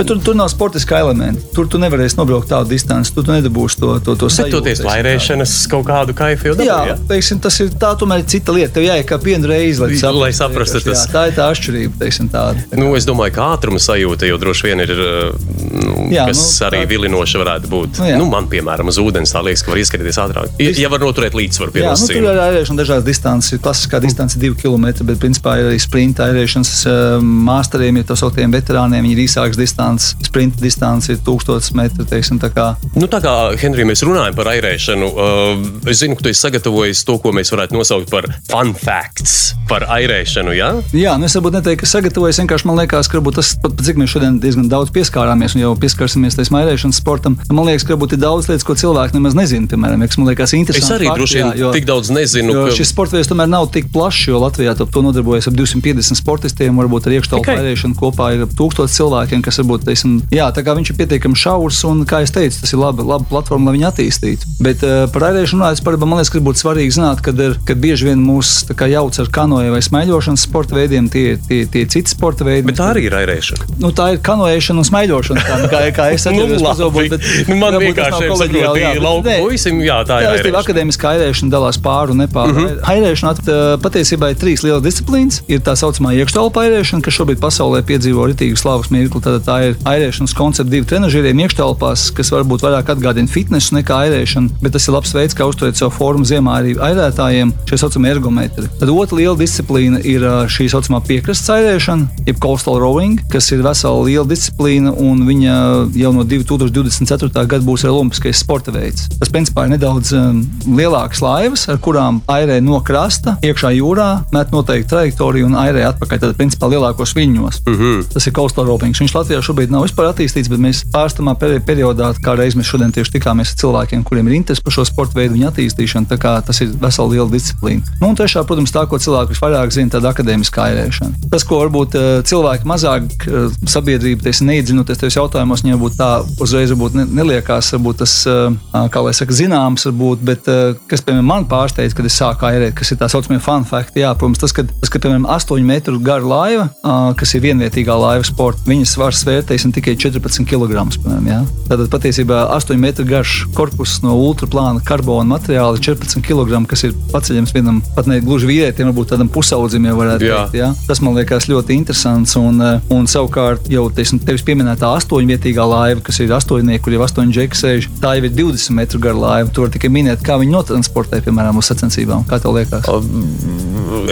Bet tur, tur nav sportiska elementa. Tur tu nevarēsi nobraukt tādu distanci. Tur tu nedabūsi to, to, to sajūtu. toties teiksim, lairēšanas kaut kādu kaifu jau Jā, dabūja. teiksim, tas ir tā, tomēr cita lieta. Tev jāiet kā vienu reizi, lai, saprastu, Lai saprastu, tas- jā, tā ir tā atšķirība. Teiksim, tāda. Nu, es domāju, ka ātruma sajūta jau droši vien ir. uh, Nu, Jā, kas nu, arī tā- vilinoša varētu būt. Nu, jā. nu, man, piemēram, uz ūdens tā liekas, ka var ieskrieties ātrāk. Ja, ja var noturēt līdzsvaru pie Jā, nu, tur ir airēšana dažādas distances. Klasiskā distance ir 2 km, bet principā ir arī sprinta airēšanas uh, māsteriem, ja tā sauktiem veterāniem. Viņi ir īsākas distances. Sprinta distance ir 1000 metri. Teiksim, tā kā. Nu, tā kā Henrij, mēs runājam par airēšanu, uh, es zinu, ka tu esi sagatavojis to, ko mēs varētu nosaukt par fun facts par airēšanu. Ja? Jā, nu es varbūt neteiktu, ka sagatavojos. Vienkārši man liekas, ka tas, pat, cik mēs šodien diezgan daudz pieskārāmies un jau pieskarsimies tam airēšanas sportam. Man liekas, ka ir daudz lietas, ko cilvēki nemaz nezina. Piemēram, kas man liekas Es interesanti. arī droši vien tik daudz nezinu. Ka- šis sports veids tomēr nav tik plašs, jo Latvijā to, to nodarbojas ap 250 sportistiem. Varbūt ar Tikai? airēšanu kopā ir ap 1000 cilvēkiem, kas varbūt, teiksim, jā, tā kā viņš ir pietiekami šaurs un, kā jau teicu, tas ir laba, laba platforma, lai viņu attīstītu. Bet uh, par airēšanu runājot, par, man liekas, ka būtu svarīgi zināt, kad, ir, kad bieži vien mūs jauc ar kanoju vai smaiļošanas sporta veidiem, tie ir tie, tie citi sporta veidi. Bet tā arī ir airēšana. Nu, tā ir kanoēšana un smaiļošana. Tā, kā, kā es Nu, atceros, labi. pazobot, bet Nu, man vienkārši ir kolēģiāli, nē. puisim, jā, tā ir Jā, airēšana. akadēmiskā airēšana dalās pāri un nepāri. Uh -huh. Airēšana at- patiesībā ir trīs lielas disciplīnas. Ir tā saucamā iekštelpa airēšana, kas šobrīd pasaulē piedzīvo ritīgu slavas mirkli. Tad tā ir airēšanas koncepts divi trenižieriem iekštelpās, kas varbūt vairāk atgādina fitnesu nekā airēšanu, bet tas ir labs veids, kā uzturēt savu formu ziemā arī airētājiem, šie saucamie ergometri. Tad otra liela disciplīna ir šī saucamā piekrastes airēšana, jeb coastal rowing, kas ir vesela liela disciplīna, un viņa jau no 2024. gada būs arī olimpiskais sporta veids. Tas principā ir nedaudz um, lielākas laivas, ar kurām airē no krasta, iekšā jūrā, met noteikti trajektoriju un airē atpakaļ. Tad principā lielākos viļņos. Mm -hmm. Tas ir coastal rowing. Viņš Latvijā šobrīd nav vispār attīstīts, bet mēs peri periodā, kā reiz mēs šodien tieši tikāmies ar cilvēkiem, kuriem ir interesi par šo sporta veidu, viņa attīstīšanu. Tā kā Tas ir vesela liela disciplīna. Nu, un trešā, protams, tā, ko cilvēki visvairāk zina, ir akadēmiskā airēšana. Tas, ko varbūt eh, cilvēki mazāk eh, sabiedrība neiedzinoties tajos jautājumos, viņiem būtu tā uzreiz varbūt ne, neliekās, varbūt tas, eh, kā lai saka, zināms, varbūt, bet kas, piemēram, man pārsteidz, kad es sāku airēt, kas ir tā saucamie fun fakti, jā, protams, tas, ka, tas, ka piemēram, 8 metru gara laiva, kas ir vienvietīgā laiva sporta, viņas svars vērtēsim tikai 14 kg. Jā. Tātad patiesībā 8 metru garš korpus no ultraplāna karbona materiāla ir 14 kg, kas ir paceļams vienam pat ne gluži vīrietim, varbūt tādam pusaudzim jau varētu Jā. teikt. Jā. Tas man liekas ļoti interesants. Un, eh, un savukārt jau teiksim, tevis pieminētā astoņvietīgā laiva, kas ir astoņnieki, kur jau astoņi džeki sēž, tā jau ir 20 metru gara laiva. Tur tikai minēt, kā viņi notransportē, piemēram, uz sacensībām. Kā tev liekas?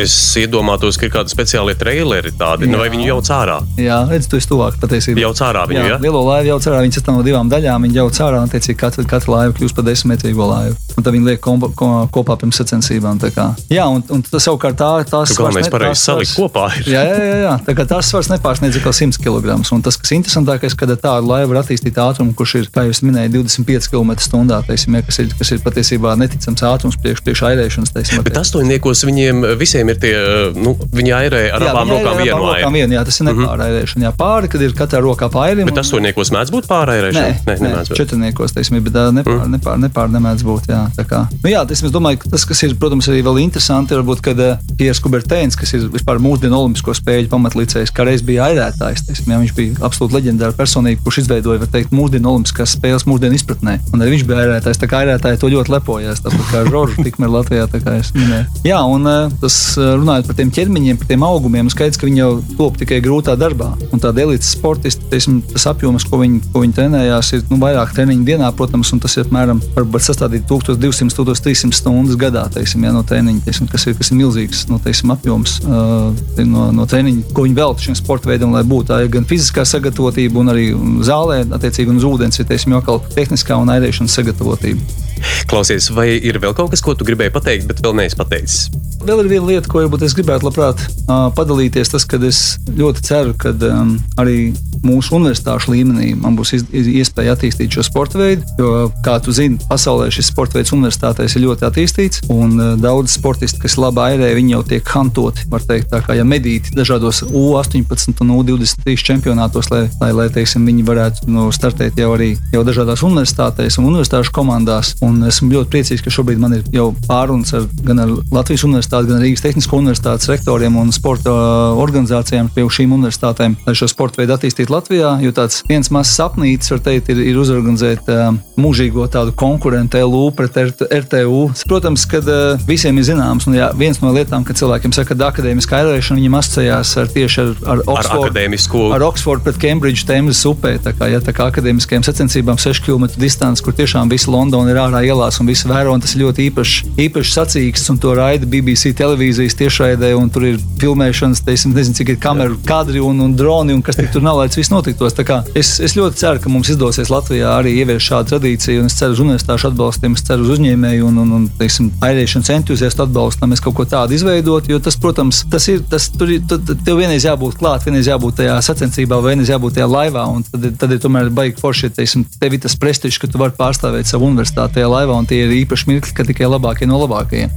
Es iedomātos, ka ir kādi speciāli traileri tādi, nu, vai Jā. viņi jau cārā. Jā, redz, tu esi tuvāk patiesībā. Jau cārā viņu, jā, ja? lielo laivu jau cārā. Viņas sastāv no divām daļām. Viņa jau cārā, un attiecīgi katra, katra laiva kļūst par desmit metrīgo laivu. un tad viņi liek kompa, ko, kopā pirms sacensībām. tā. Jā, un, un tas savukārt tā, tās galvenais svars ne- pareizi salikt kopā ir. Jā, jā, jā, jā. Tā kā tās svars nepārsniedz atkal 100 kg. Un tas, kas interesantākais, kad ar tādu laivu var attīstīt ātrumu, kurš ir, kā jūs minējāt, 25 km/h, ja, kas, ir, kas ir patiesībā neticams ātrums priekš, priekš airēšanas. Teiksim, Bet astoņniekos viņiem visiem ir tie, nu, viņi airē ar Jā, abām viņi rokām vienu jā, tas ir nepārēšana. Jā, pāri, kad ir katrā rokā pāri. Bet astoņniekos mēdz būt pārairēšana? Nē, nē, nemēdz būt. četrniekos, teiksim, bet nepār, mm. nepār, nepār nemēdz būt. Jā, tā kā. nu, jā tas, es domāju, ka tas, kas ir, protams, arī vēl interesanti, varbūt, kad Piers Kubertēns, kas ir vispār mūsdienu olimpisko spēļu pamatlicējs, kā reiz bija airētājs, teiksim, jā, viņš bija absolūti leģendāra personība, kurš izveidoja, var teikt, mūsdienu olimpiskās spēles mūsdienu izpratnē. Un arī viņš bija airētājs, tā kā airētāji to ļoti lepojas, tāpat kā Žoržs tikmēr Latvijā, tā kā es minēju. Jā, un tas runājot par tiem ķermeņiem, par tiem augumiem, skaidrs, ka viņi jau top tikai grūtā darbā. Un tāda elites sportisti, teiksim, tas apjoms, ko viņi, ko viņi trenējās, ir nu, vairāk treniņu dienā, protams, un tas ir apmēram varbūt sastādīt 1200, 1300 stundas gadā, teiksim, ja, no treniņa, teiksim, kas, ir, kas ir milzīgs no, teiksim, apjoms uh, no, no treniņa, ko viņi veltīja šiem sporta veidiem, lai būtu tā gan fiziskā sagatavotība, un arī zālē, attiecīgi, un uz ūdens ir teiksim, jau kā tehniskā un airēšanas sagatavotība. Klausies, vai ir vēl kaut kas, ko tu gribēji pateikt, bet vēl neesi pateicis? Vēl ir viena lieta, ko varbūt es gribētu labprāt uh, padalīties. Tas, ka es ļoti ceru, ka um, arī mūsu universitāšu līmenī man būs iz, iz, iespēja attīstīt šo sporta veidu. Jo, kā tu zini, pasaulē šis sporta veids universitātēs ir ļoti attīstīts. Un uh, daudz sportisti, kas labi airē, viņi jau tiek hantoti. Var teikt, tā kā ja medīti dažādos U18 un U23 čempionātos, lai, lai, lai teiksim, viņi varētu nu, startēt jau arī jau dažādās universitātēs un universitāšu komandās. Un esmu ļoti priecīgs, ka šobrīd man ir jau pārunas ar, gan ar Latvijas universitāti, gan Rīgas Tehnisko universitātes rektoriem un sporta uh, organizācijām pie šīm universitātēm, lai šo sporta veidu attīstītu Latvijā. Jo tāds viens mazs sapnītis, var teikt, ir, ir uzorganizēt uh, mūžīgo tādu konkurentu LU pret RT, RTU. Protams, ka uh, visiem ir zināms, un jā, viens no lietām, kad cilvēkiem saka, ka akadēmiskā airēšana viņam asociējās ar tieši ar, ar Oxford, akadēmisku- ar Oxford pret Cambridge Tēmas upē. Tā kā, ja, tā kā akadēmiskajām sacensībām 6 km distance, kur tiešām visa Londona ir ārā ielās un visi vēro, un tas ir ļoti īpašs, īpašs sacīksts, un to raida BBC televīzijas tiešraidē, un tur ir filmēšanas, teiksim, nezinu, cik ir kameru kadri un, un droni, un kas tur nav, lai tas viss notiktos. Es, es ļoti ceru, ka mums izdosies Latvijā arī ieviest šādu tradīciju, un es ceru uz universitāšu atbalstiem, es ceru uz uzņēmēju un, un, un teiksim, airēšanas entuziastu atbalstu, lai mēs kaut ko tādu izveidot, jo tas, protams, tas ir, tas tur ir, tad, tev vienreiz jābūt klāt, vienreiz jābūt tajā sacensībā, vienreiz jābūt tajā laivā, un tad, tad ir tomēr baigi forši, teiksim, tev ir tas prestižs, ka tu vari pārstāvēt savu universitāti tajā laivā, un tie ir īpaši mirkļi, ka tikai labākie no labākajiem.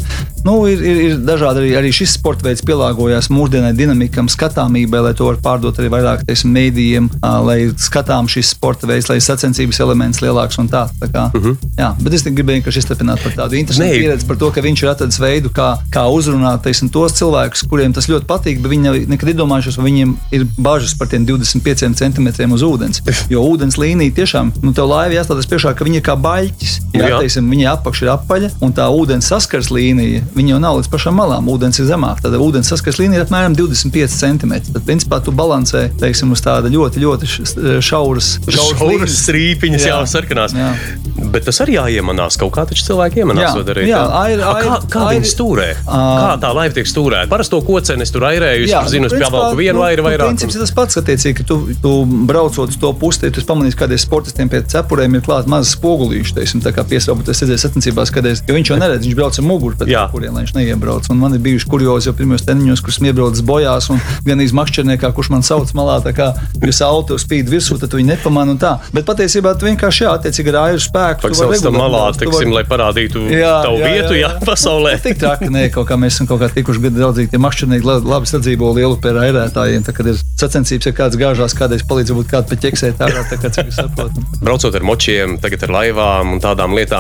Nu, ir, ir, ir dažādi arī, arī šis sporta veids pielāgojās mūsdienai dinamikam, skatāmībai, lai to var pārdot arī vairāk teiksim, mēdījiem, lai skatām šis sporta veids, lai sacensības elements lielāks un tā. tā kā, uh -huh. jā, bet es gribēju vienkārši izstepināt par tādu interesantu Nē. pieredzi par to, ka viņš ir atradis veidu, kā, kā uzrunāt teiksim, tos cilvēkus, kuriem tas ļoti patīk, bet viņi nekad iedomājušies, vai viņiem ir bažas par tiem 25 centimetriem uz ūdens. Jo ūdens līnija tiešām, nu, tev laiva jāstādas priekšā, ka viņi ir kā baļķis. Jā, Jā. Teiksim, viņa apakša ir apaļa, un tā ūdens saskars līnija, viņa jau nav līdz pašām malām. Ūdens ir zemāk. Tad ūdens saskars līnija ir apmēram 25 centimetri. Tad, principā, tu balansē teiksim, uz tāda ļoti, ļoti šauras, Šauras strīpiņas, jā, Jā. sarkanās. Jā. Bet tas arī jāiemanās. Kaut kā taču cilvēki iemanās Jā, to darīt. jā, jā. air- A, kā air- kā air- viņi stūrē? Ā. Kā tā laiva tiek stūrēta? Parasto koceni es tur airēju, es tur zinu, es pievelku vienu airu vairāk. Princips ir tas pats, attiecīgi, ka tu, tu braucot uz to pusi, tu pamanīsi, kādiem sportistiem pie cepurēm ir klāta maza spogulīša. Teiksim, tā kā piesaukt, es redzēju sacensībās, kad es, viņš jau neredz, viņš brauc ar muguru pēc Jā. lai viņš neiebrauc. Un man ir bijuši kuriozi jau pirmos treniņos, kurus iebraucis bojās, un gan iz makšķerniekā, kurš man sauc malā, tā kā jūs auto spīd virsū, tad un tā. Bet patiesībā tu vienkārši jā, attiecīgi ar airu spēku. vari Paksaus tam malā, vari- teiksim, lai parādītu tavu vietu, jā, pasaulē. Tik traki, nē, kaut kā mēs esam kaut kā tikuši gadu draudzīgi. Tie makšķernieki la- labi sadzīvo lielu pie airētājiem. Tā, kad ir sacensības, ja kāds gāžās, kādreiz palīdz būt kādu pat ķeksēt ārā, tā kā cik es saprotu. Braucot ar močiem, tagad ar laivām un tādām lietām,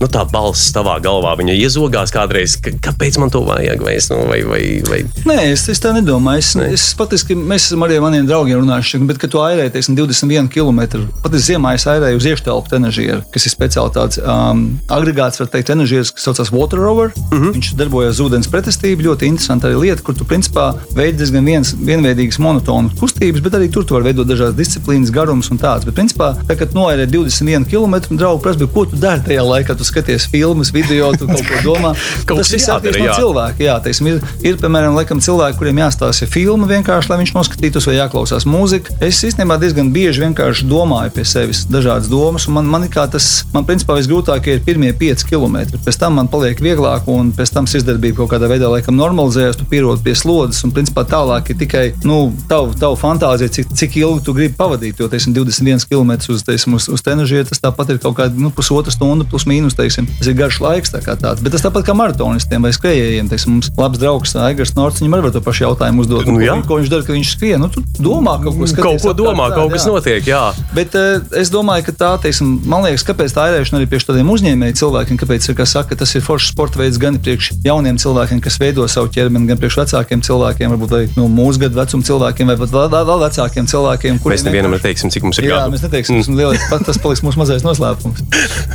nu tā balss tavā galvā, viņa iezogās kādreiz, ka, kāpēc man to vajag, vai es, nu, vai, vai, vai. Nē, es, es tā nedomāju. Es, es patiesībā mēs esam arī ar maniem draugiem runājuši, bet, kad tu airēji teiksim, 21 km, pat es ziemā es airēju uz iekštelpu enerģiju, kas ir speciāli tāds um, agregāts, var teikt, enerģijas, kas saucas Water Rover. Uh -huh. Viņš darbojas ūdens pretestību. Ļoti interesanti arī lieta, kur tu principā veidi diezgan viens, vienveidīgas monotonu kustības, bet arī tur tu vari veidot dažādas disciplīnas, garums un tāds. Bet, principā, tā, kad noērē 21 km, draugu prasa, ko tu dari tajā laikā, tu skaties filmas, video, tu kaut ko domā. Kaut Tas viss atkarīgs no cilvēka. Jā, teiksim, ir, ir, piemēram, laikam, cilvēki, kuriem jāstāsta filma vienkārši, lai viņš noskatītos, vai jāklausās mūzika. Es īstenībā diezgan bieži vienkārši domāju pie sevis dažādas domas, un man, man kā tas, man principā visgrūtākie ir pirmie 5 km. Pēc tam man paliek vieglāk, un pēc tam sirdsdarbība kaut kādā veidā laikam normalizējas, tu pierod pie slodzes, un principā tālāk ir tikai nu, tavu, tavu fantāzija, cik, cik ilgi tu gribi pavadīt. Jo, teiksim, 21 km uz, teiksim, uz, uz tenažiem tas tāpat ir kaut kāda nu, pusotra stunda, plus mīnus. Teiksim. Tas ir garš laiks, tā tāds. Bet tas tāpat kā maratonistiem vai skrejējiem. Teiksim, mums labs draugs Aigars Norts, viņam arī var to pašu jautājumu uzdot. Nu, ko, jā. viņš- ko viņš dara, kad viņš skrien? Nu, tu domā kaut ko skaties Kaut ko domā, tā, kaut kas jā. notiek, jā. Bet uh, es domāju, ka tā, teiksim, man liekas, kāpēc tā ērēšana arī priekš tādiem uzņēmēju cilvēkiem, kāpēc ir, kā saka, tas ir foršs sporta veids gan priekš jauniem cilvēkiem, kas veido savu ķermeni, gan priekš vecākiem cilvēkiem, varbūt arī no mūsu gadu vecuma cilvēkiem, vai pat vēl, vecākiem cilvēkiem. Mēs nevienam neteiksim, cik mums ir Jā, gadu. mēs neteiksim, tas, lielais, pat tas paliks mūsu mazais noslēpums.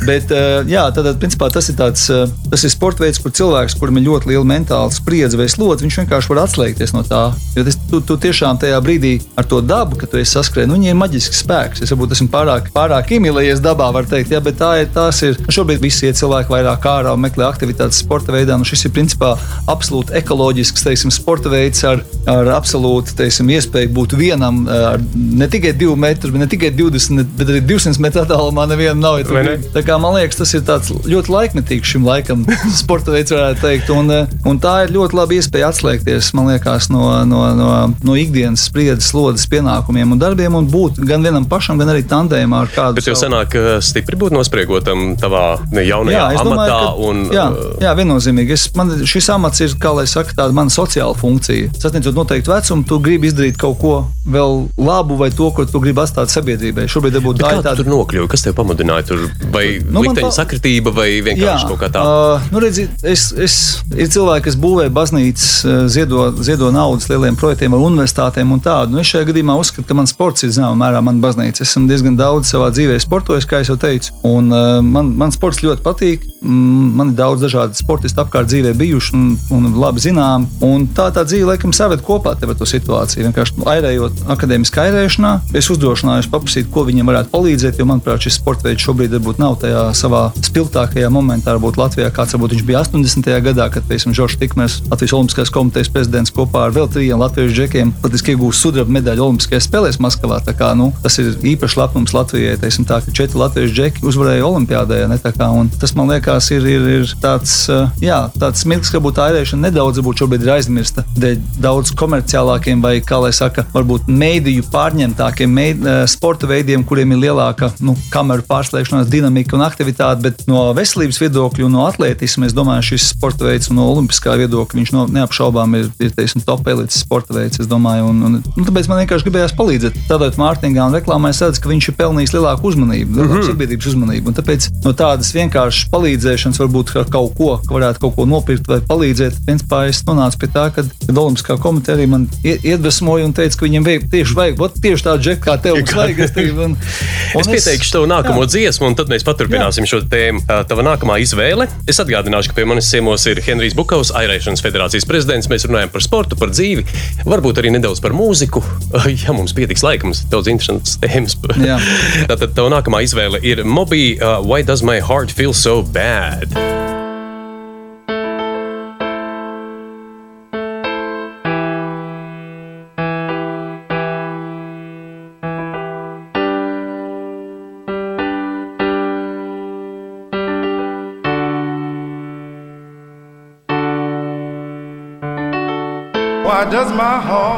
Bet, uh, jā, tad, principā, tas ir tāds, uh, tas ir sporta veids, kur cilvēks, kuram ir ļoti liela mentāla spriedze vai slodze, viņš vienkārši var atslēgties no tā. Jo tas, tu, tu tiešām tajā brīdī ar to dabu, kad tu esi saskrējis, nu, viņai ir maģisks spēks. Es varbūt esmu pārāk, pārāk iemīlējies dabā, var teikt, jā, bet tā ir. tās ir šobrīd visi ie cilvēki vairāk ārā un meklē aktivitātes sporta veidā. Nu, šis ir principā absolūti ekoloģisks teiksim, sporta veids ar, ar absolūti teiksim, iespēju būt vienam ar ne tikai 2 metrus, ne tikai 20, bet arī 200 metru attālumā nevienam nav. ja tu Vai ne? gribi. Tā kā, man liekas, tas ir ļoti laikmetīgs šim laikam, sporta veids, varētu teikt. Un, eh, un tā ir ļoti laba iespēja atslēgties liekas, no, no, no, no ikdienas spriedzes, slodzes, pienākumiem un darbiem un būt gan vienam pašam, gan arī tandēmā ar kādu. Bet jau savu- senāk eh, stipri būt nospriegotam tavā jaunajā es amatā. ka- un, jā, eh, jā, viennozīmīgi. Es, man, šis amats ir, kā lai saka, tāda mana sociāla funkcija. Sasniedzot noteiktu vecumu, tu gribi izdarīt kaut ko vēl labu vai to, ko tu gribi atstāt sabiedrībai. Šobrīd Bet tā tāda tur nokļuvi? Kas tev pamudināja tur? Vai Nu, likteņa pa- sakritība, vai vienkārši kaut kā tā? Uh, nu redzi, es, es, ir cilvēki, kas būvē baznīcas, uh, ziedo, ziedo naudas lieliem projektiem ar universitātēm un tādu. Nu, es šajā gadījumā uzskatu, ka mans sports ir zināmā mērā mana baznīca. Es esmu diezgan daudz savā dzīvē sportojis, kā jau teicu. Un, uh, man, man sports ļoti patīk. Mm, Man ir daudz dažādu sportistu apkārt dzīvē bijuši un, un labi zinām. Un tā tā dzīve, laikam, saved kopā ar to situāciju. Vienkārši airējot akadēmiskā airēšanā, es uzdrošinājos paprasīt, ko viņiem varētu palīdzēt. Jo, manuprāt, šis sports veids šobrīd varbūt nav tajā savā spilgtākajā momentā. Varbūt Latvijā kāds varbūt viņš bija 80. gadā, kad, piemēram, Žoržs Tikmērs, Latvijas Olimpiskās komitejas prezidents kopā ar vēl trijiem latviešu džekiem, patiesībā iegūst sudraba medaļu Olimpiskajās spēlēs Maskavā. Tā Kā, nu, tas ir īpašs lepnums Latvijai. Teiksim, tā, ka četri latviešu džeki uzvarēja Olimpiādē. ne, kā, Tas man liekas, ir, ir, ir tāds, uh, jā, tāds mirklis, ka varbūt tā airēšana nedaudz varbūt šobrīd ir aizmirsta dēļ daudz komerciālākiem vai, kā lai saka, varbūt mēdīju pārņemtākiem meid, uh, sporta veidiem, kuriem ir lielāka nu, kameru pārslēgšanās, dinamika un aktivitāte. Bet no veselības viedokļa un no atletisma es domāju, šis sporta veids no olimpiskā viedokļa viņš no, neapšaubām ir, ir teiksim, top elites sporta veids. es domāju, Un, un, un tāpēc man vienkārši gribējās palīdzēt. Tādot mārketingā un reklāmā es redzu, ka viņš ir pelnījis lielāku uzmanību, lielāku mm -hmm. sabiedrības uzmanību. Un tāpēc no tādas vienkāršas palīdzēšanas, varbūt ar kaut ko, ka varētu kaut ko nopirkt vai palīdzēt, principā es nonācu pie tā, ka kad Olimpiskā komiteja arī man ie- iedvesmoja un teica, ka viņiem vajag tieši, vajag, tieši tādu džeku kā tev. mums vajag, es teiktu, un- un Es pieteikšu tev nākamo jā. dziesmu, un tad mēs paturpināsim šo tēmu. Uh, Tava nākamā izvēle. Es atgādināšu, ka pie manis ciemos ir Henrijs Bukovs, Airēšanas federācijas prezidents. Mēs runājam par sportu, par dzīvi, varbūt arī nedaudz par mūziku. Ja mums pietiks laika, mums ir daudz interesantas tēmas. Jā. Tātad tava nākamā izvēle ir Moby, uh, Why Does My Heart Feel So Bad? Why does my heart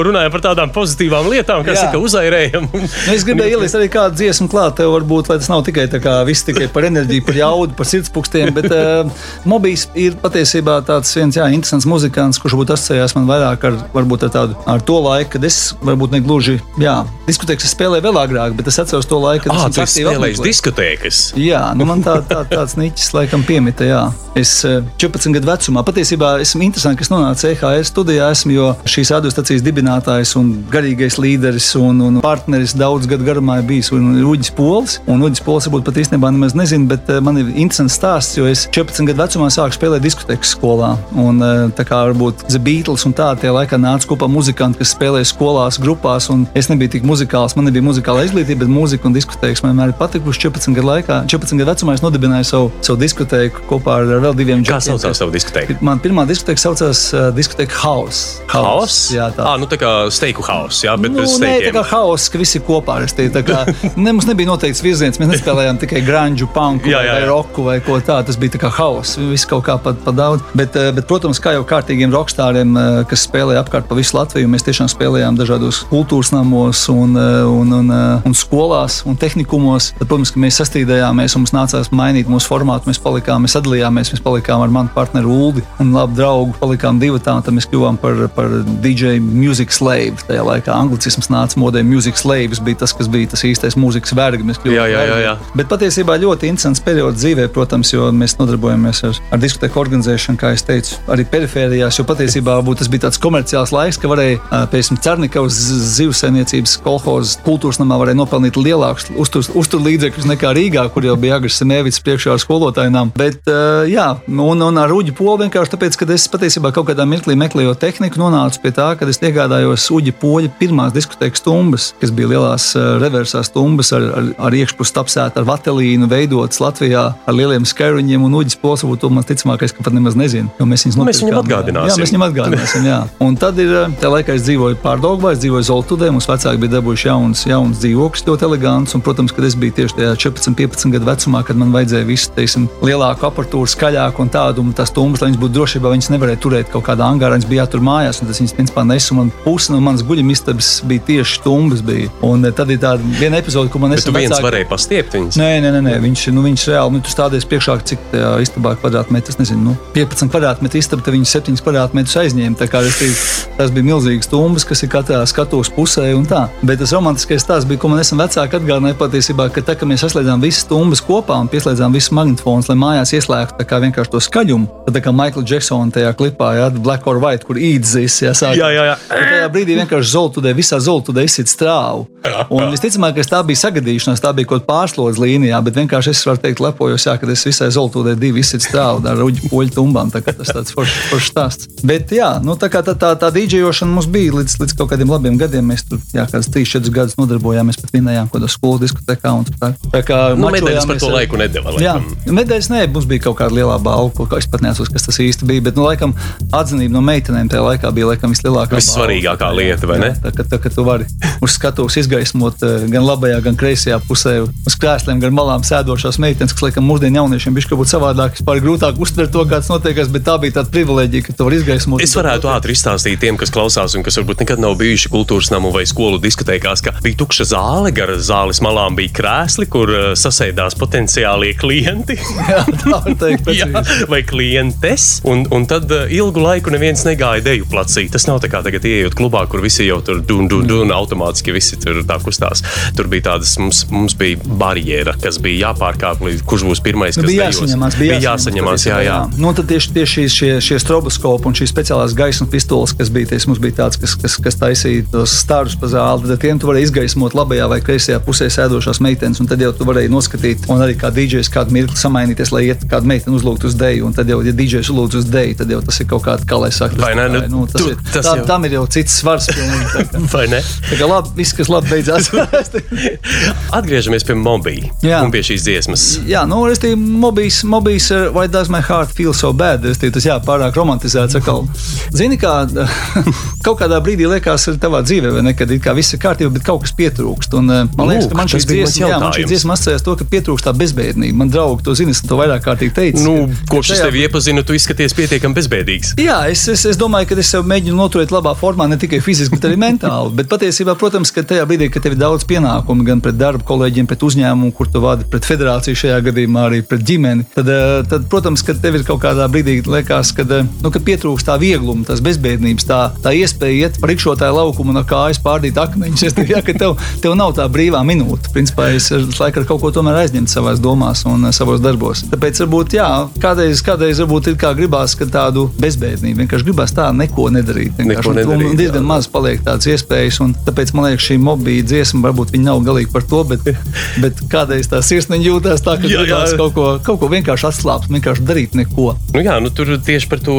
Tikko runājām par tādām pozitīvām lietām, kas Jā. saka, uzairējam. Nu, es gribēju ielikt arī kādu dziesmu klāt, tev varbūt, lai tas nav tikai, kā, viss tikai par enerģiju, par jaudu, par sirdspūkstiem, bet uh, Mobijs ir patiesībā tāds viens jā, interesants muzikants, kurš būtu asociējās man vairāk ar, varbūt ar, tādu, ar to laiku, kad es varbūt negluži, jā, diskotēks es spēlēju vēl agrāk, bet es atceros to laiku, kad Ah, es spēlējis apmeklēju. diskotēkas. Jā, nu man tā, tā, tāds niķis laikam piemita. Jā. Es eh, 14 gadu vecumā patiesībā esmu interesants, ka es nonācu EHR studijā, esmu, jo šīs radiostacijas dibinātājs un garīgais līderis un, un partneris daudz gadu garumā ir bijis Uģis Pols. Un Uģis Pols varbūt pat īstenībā nemaz nezinu, bet eh, man ir interesants stāsts, jo es 14 gadu vecumā sāku spēlēt diskotēkas skolā. Un eh, tā kā varbūt The Beatles un tā tie laikā nāca kopā muzikanti, kas spēlēja skolās, grupās, es nebiju tik muzikāls, man nebija muzikāla izglītība, bet mūzika un diskotēkas man vienmēr ir patikuši 14 gadu laikā. 14 gadu vecumā es nodibināju savu, savu diskotēku kopā ar, vēl diviem Kā džekiem, saucās tavu diskotēku? Man pirmā diskoteka saucās uh, diskoteka House. Haus? Jā, tā. Ah, nu tā kā steiku haus, jā, bet Nu, bez nē, tā steikiem. kā haoss, ka visi kopā. restīvi, tā Kā, ne, mums nebija noteikts virziens. Mēs nespēlējām tikai grunge, punk Jā, vai, jā, vai jā. roku vai ko tādu. Tas bija tā kā haoss. Viss kaut kā pa, pa daudz. Bet, eh, bet, protams, kā jau kārtīgiem rockstāriem, eh, kas spēlēja apkārt pa visu Latviju, mēs tiešām spēlējām dažādos kultūras namos un, eh, un, un, un skolās un tehnikumos. Tad, protams, ka mēs sastīdējāmies un mums nācās mainīt mūsu formātu. Mēs palikām, mēs sadalījāmies, mēs palikām ar manu partneru Uldi un labu draugu. Palikām divi tā, un tad mēs kļuvām par, par DJ Music Slave. Tajā laikā anglicisms nāca modē. Music Slaves bija tas, kas bija tas īstais mūzikas kļuvām Jā, jā, jā, jā. Bet patiesībā ļoti interesants periods dzīvē, protams, jo mēs nodarbojamies ar, ar diskoteku organizēšanu, kā jau teicu, arī perifērijās. Jo patiesībā varbūt tas bija tāds komerciāls laiks, ka varēja, piemēram, Cernikavas zivsainiecības kolhozes kultūras namā varēja nopelnīt lielākus uzturlīdzekļus nekā Rīgā, kur jau bija Agris Semēvits priekšā ar skolotājiem. Bet, jā, un, un ar Uģi Polu vienkārši tāpēc, ka es patiesībā kaut kādā mirklī meklējot tehniku, nonācu pie tā, ka es iegādājos Uģi Poļa pirmās diskotekas stumbas, kas bija lielās ā, reversās stumbas ar, ar, ar iekšpusi apsēta ar vatelīnu, veidotas Latvijā ar lieliem skēruņiem un Uģis Pols. varbūt To man ticamākais, ka pat nemaz nezinu, jo mēs viņus Nu, mēs viņam nopirkām. atgādināsim. Jā, mēs viņam atgādināsim. Jā. Un tad ir tā laikā es dzīvoju pārdaugā, es dzīvoju Zoltudē, mums vecāki bija dabūjuši jauns, jauns dzīvoklis, ļoti elegants. Un, protams, kad es biju tieši tajā 14, 15 gadu vecumā, kad man vajadzēja visu, teiksim, lielāku aparatūru, skaļāku un tādu, un tās tumbas, lai viņas būtu drošībā, viņas nevarēja turēt kaut kādā angārā, viņas bija jātur mājās, un tas viņas principā nesu. Man pusi no manas guļamistabas bija tieši tumbas. Bija. Un eh, tad ir tāda viena epizode, kur man nesen viens vecāki- varēji pastiept viņus. Nē, nē, nē, nē. Viņš, nu, viņš reāli nu, tur stāties priekšā, cik tajā istabā kvadrātmetrs, nezinu, nu, 15 kvadrātmetru istaba, tad viņš 7 kvadrātmetrus aizņēma. Restīvi, tas bija milzīgs stumbrs, kas ir katrā skatuves pusē un tā. Bet tas romantiskais stāsts bija, ko man nesen vecāki atgādināja patiesībā, ka tā, ka mēs saslēdzām visas stumbras kopā un pieslēdzām visus magnetofonus, lai mājās ieslēgtu tā kā vienkārši to skaļumu. Tad tā kā Michael Jacksona tajā klipā, jā, Black or White, kur īdzis, jā, sāk. Jā, jā, jā. Tajā brīdī vienkārši zeltudē, visā zeltudē izsit strāvu. Un visticamāk, ka tā bija sagadīšanās, tā bija kaut kāda pārslodze līnijā, bet vienkārši es varu teikt, lepojos, jā, ka es visai zeltudē divi izsit strāvu ar uģu poļu tumbām. Tā tas tāds foršs foršs stāsts. Bet jā, nu, tā tā, tā, tā dīdžejošana mums bija līdz, līdz kaut kādiem labiem gadiem. Mēs tur, jā, kāds 3-4 gadus nodarbojāmies, pat vinējām kaut kādā skolas diskotekā. Tā, tā kā Nu, medaļas par to laiku nedeva. Jā, medaļas nē, mums bija kaut kāda liela balva, ko es pat neatceros, kas tas īsti bija. Bet, nu, laikam, atzinība no meitenēm tajā laikā bija laikam vislielākā. Vissvarīgākā balva. lieta, vai ne? Jā, Tā, ka, tā, ka tu vari uz skatuves izgaismot eh, gan labajā, gan kreisajā pusē, uz krēsliem, gan malām sēdošās meitenes, kas, laikam, mūsdienu jauniešiem bija kaut kas savādāk. Vispār grūtāk uztvert to, kāds notiekās, bet tā bija tāda privilēģija, ka tu vari izgaismot. Es varētu ātri izstāstīt tiem, kas klausās un kas varbūt nekad nav bijuši kultūras namu vai skolu diskotēkās, ka bija tukša zāle, gar zāles malām bija krēsli, kur uh, sasēdās potenciālie klienti. Jā, tā var teikt. Jā, vai klientes, un, un tad uh, ilgu laiku neviens negāja deju placī. Tas nav tā kā tagad ienākot klubā, kur visi jau tur dun, dun, dun, automātiski visi tur tā kustās. Tur bija tādas, mums, mums bija barjera, kas bija jāpārkāp, līdz kurš būs pirmais, Nu, kas bija dejos. jāsaņemās, bija jāsaņemās, jā, jā. Nu, tad tieši, tieši šie, šie stroboskopi un šīs speciālās gaismas pistoles, kas bija, ties, mums bija tāds, kas, kas, kas taisīja tos stārus pa zāli, tad tiem tu varēji izgaismot labajā vai kreisajā pusē sēdošās meitenes, un tad jau tu varēji noskatīt, un arī kā DJs kādu mirkli samainīties, lai iet kādu meiteni uzlūgt uz deju, un tad jau, ja DJs uzlūdz uz deju, tad jau tas ir kaut kāda, kā lai saka, Vai ne? Nu, nu, tas tu- ir, tas tā, jau- tam ir jau cits svars. tā kā- Vai ne? Tā kā labi, viss, kas labi beidzās. Atgriežamies pie mobīļa Jā. un pie šīs dziesmas. Jā, nu, es teiktu, mobīs, mobīs, uh, why does my heart feel so bad? Es teiktu, tas jā, pārāk romantizēts. Atkal. Zini, kā kaut kādā brīdī liekas, ir tavā dzīvē, vai ne, kad it kā viss ir kārtībā, bet kaut kas pietrūkst. Un, uh, man liekas, ka man mans dziesmas, jā, man šī dziesma asociējas to, ka pietrūkst tā bezbēdība. Man draugi to zina, es to vairāk kārtīgi teicu. Nu, kopš ka es tajā- tevi iepazinu, tu izskaties pietiekami bezbēdīgs. Jā, es, es, es domāju, ka es sev mēģinu noturēt labā formā ne tikai fiziski, bet arī mentāli. Bet patiesībā, protams, ka tajā brīdī, kad tev ir daudz pienākumu gan pret darba kolēģiem, pret uzņēmumu, kur tu vadi, pret federāciju šajā gadījumā arī pret ģimeni, tad, eh, tad protams, ka tev ir kaut kādā brīdī liekas, ka, eh, nu, pietrūkst tā viegluma, tās bezbēdības, tā, tā iespēja iet par rikšotāju laukumu un ar kājas pārdīt akmeņus. Es ja, ka tev, tev nav tā brīvā minūte. Principā es laikam ar kaut ko tomēr aizņemt savās domās un eh, savos darbos. Tāpēc varbūt, jā, kādreiz, kādreiz varbūt ir kā gribās, ka tādu bezbēdību vienkārši gribās tā neko nedarīt. Neko nedarīt, diezgan maz paliek tādas iespējas, tāpēc man liekas, šī mobīla dziesma varbūt nav galīgi par to, bet, bet kādreiz tā sirsniņa jūtas tā, ka Jā, jā. kaut ko, kaut ko vienkārši atslābt, vienkārši darīt neko. Nu jā, nu tur tieši par to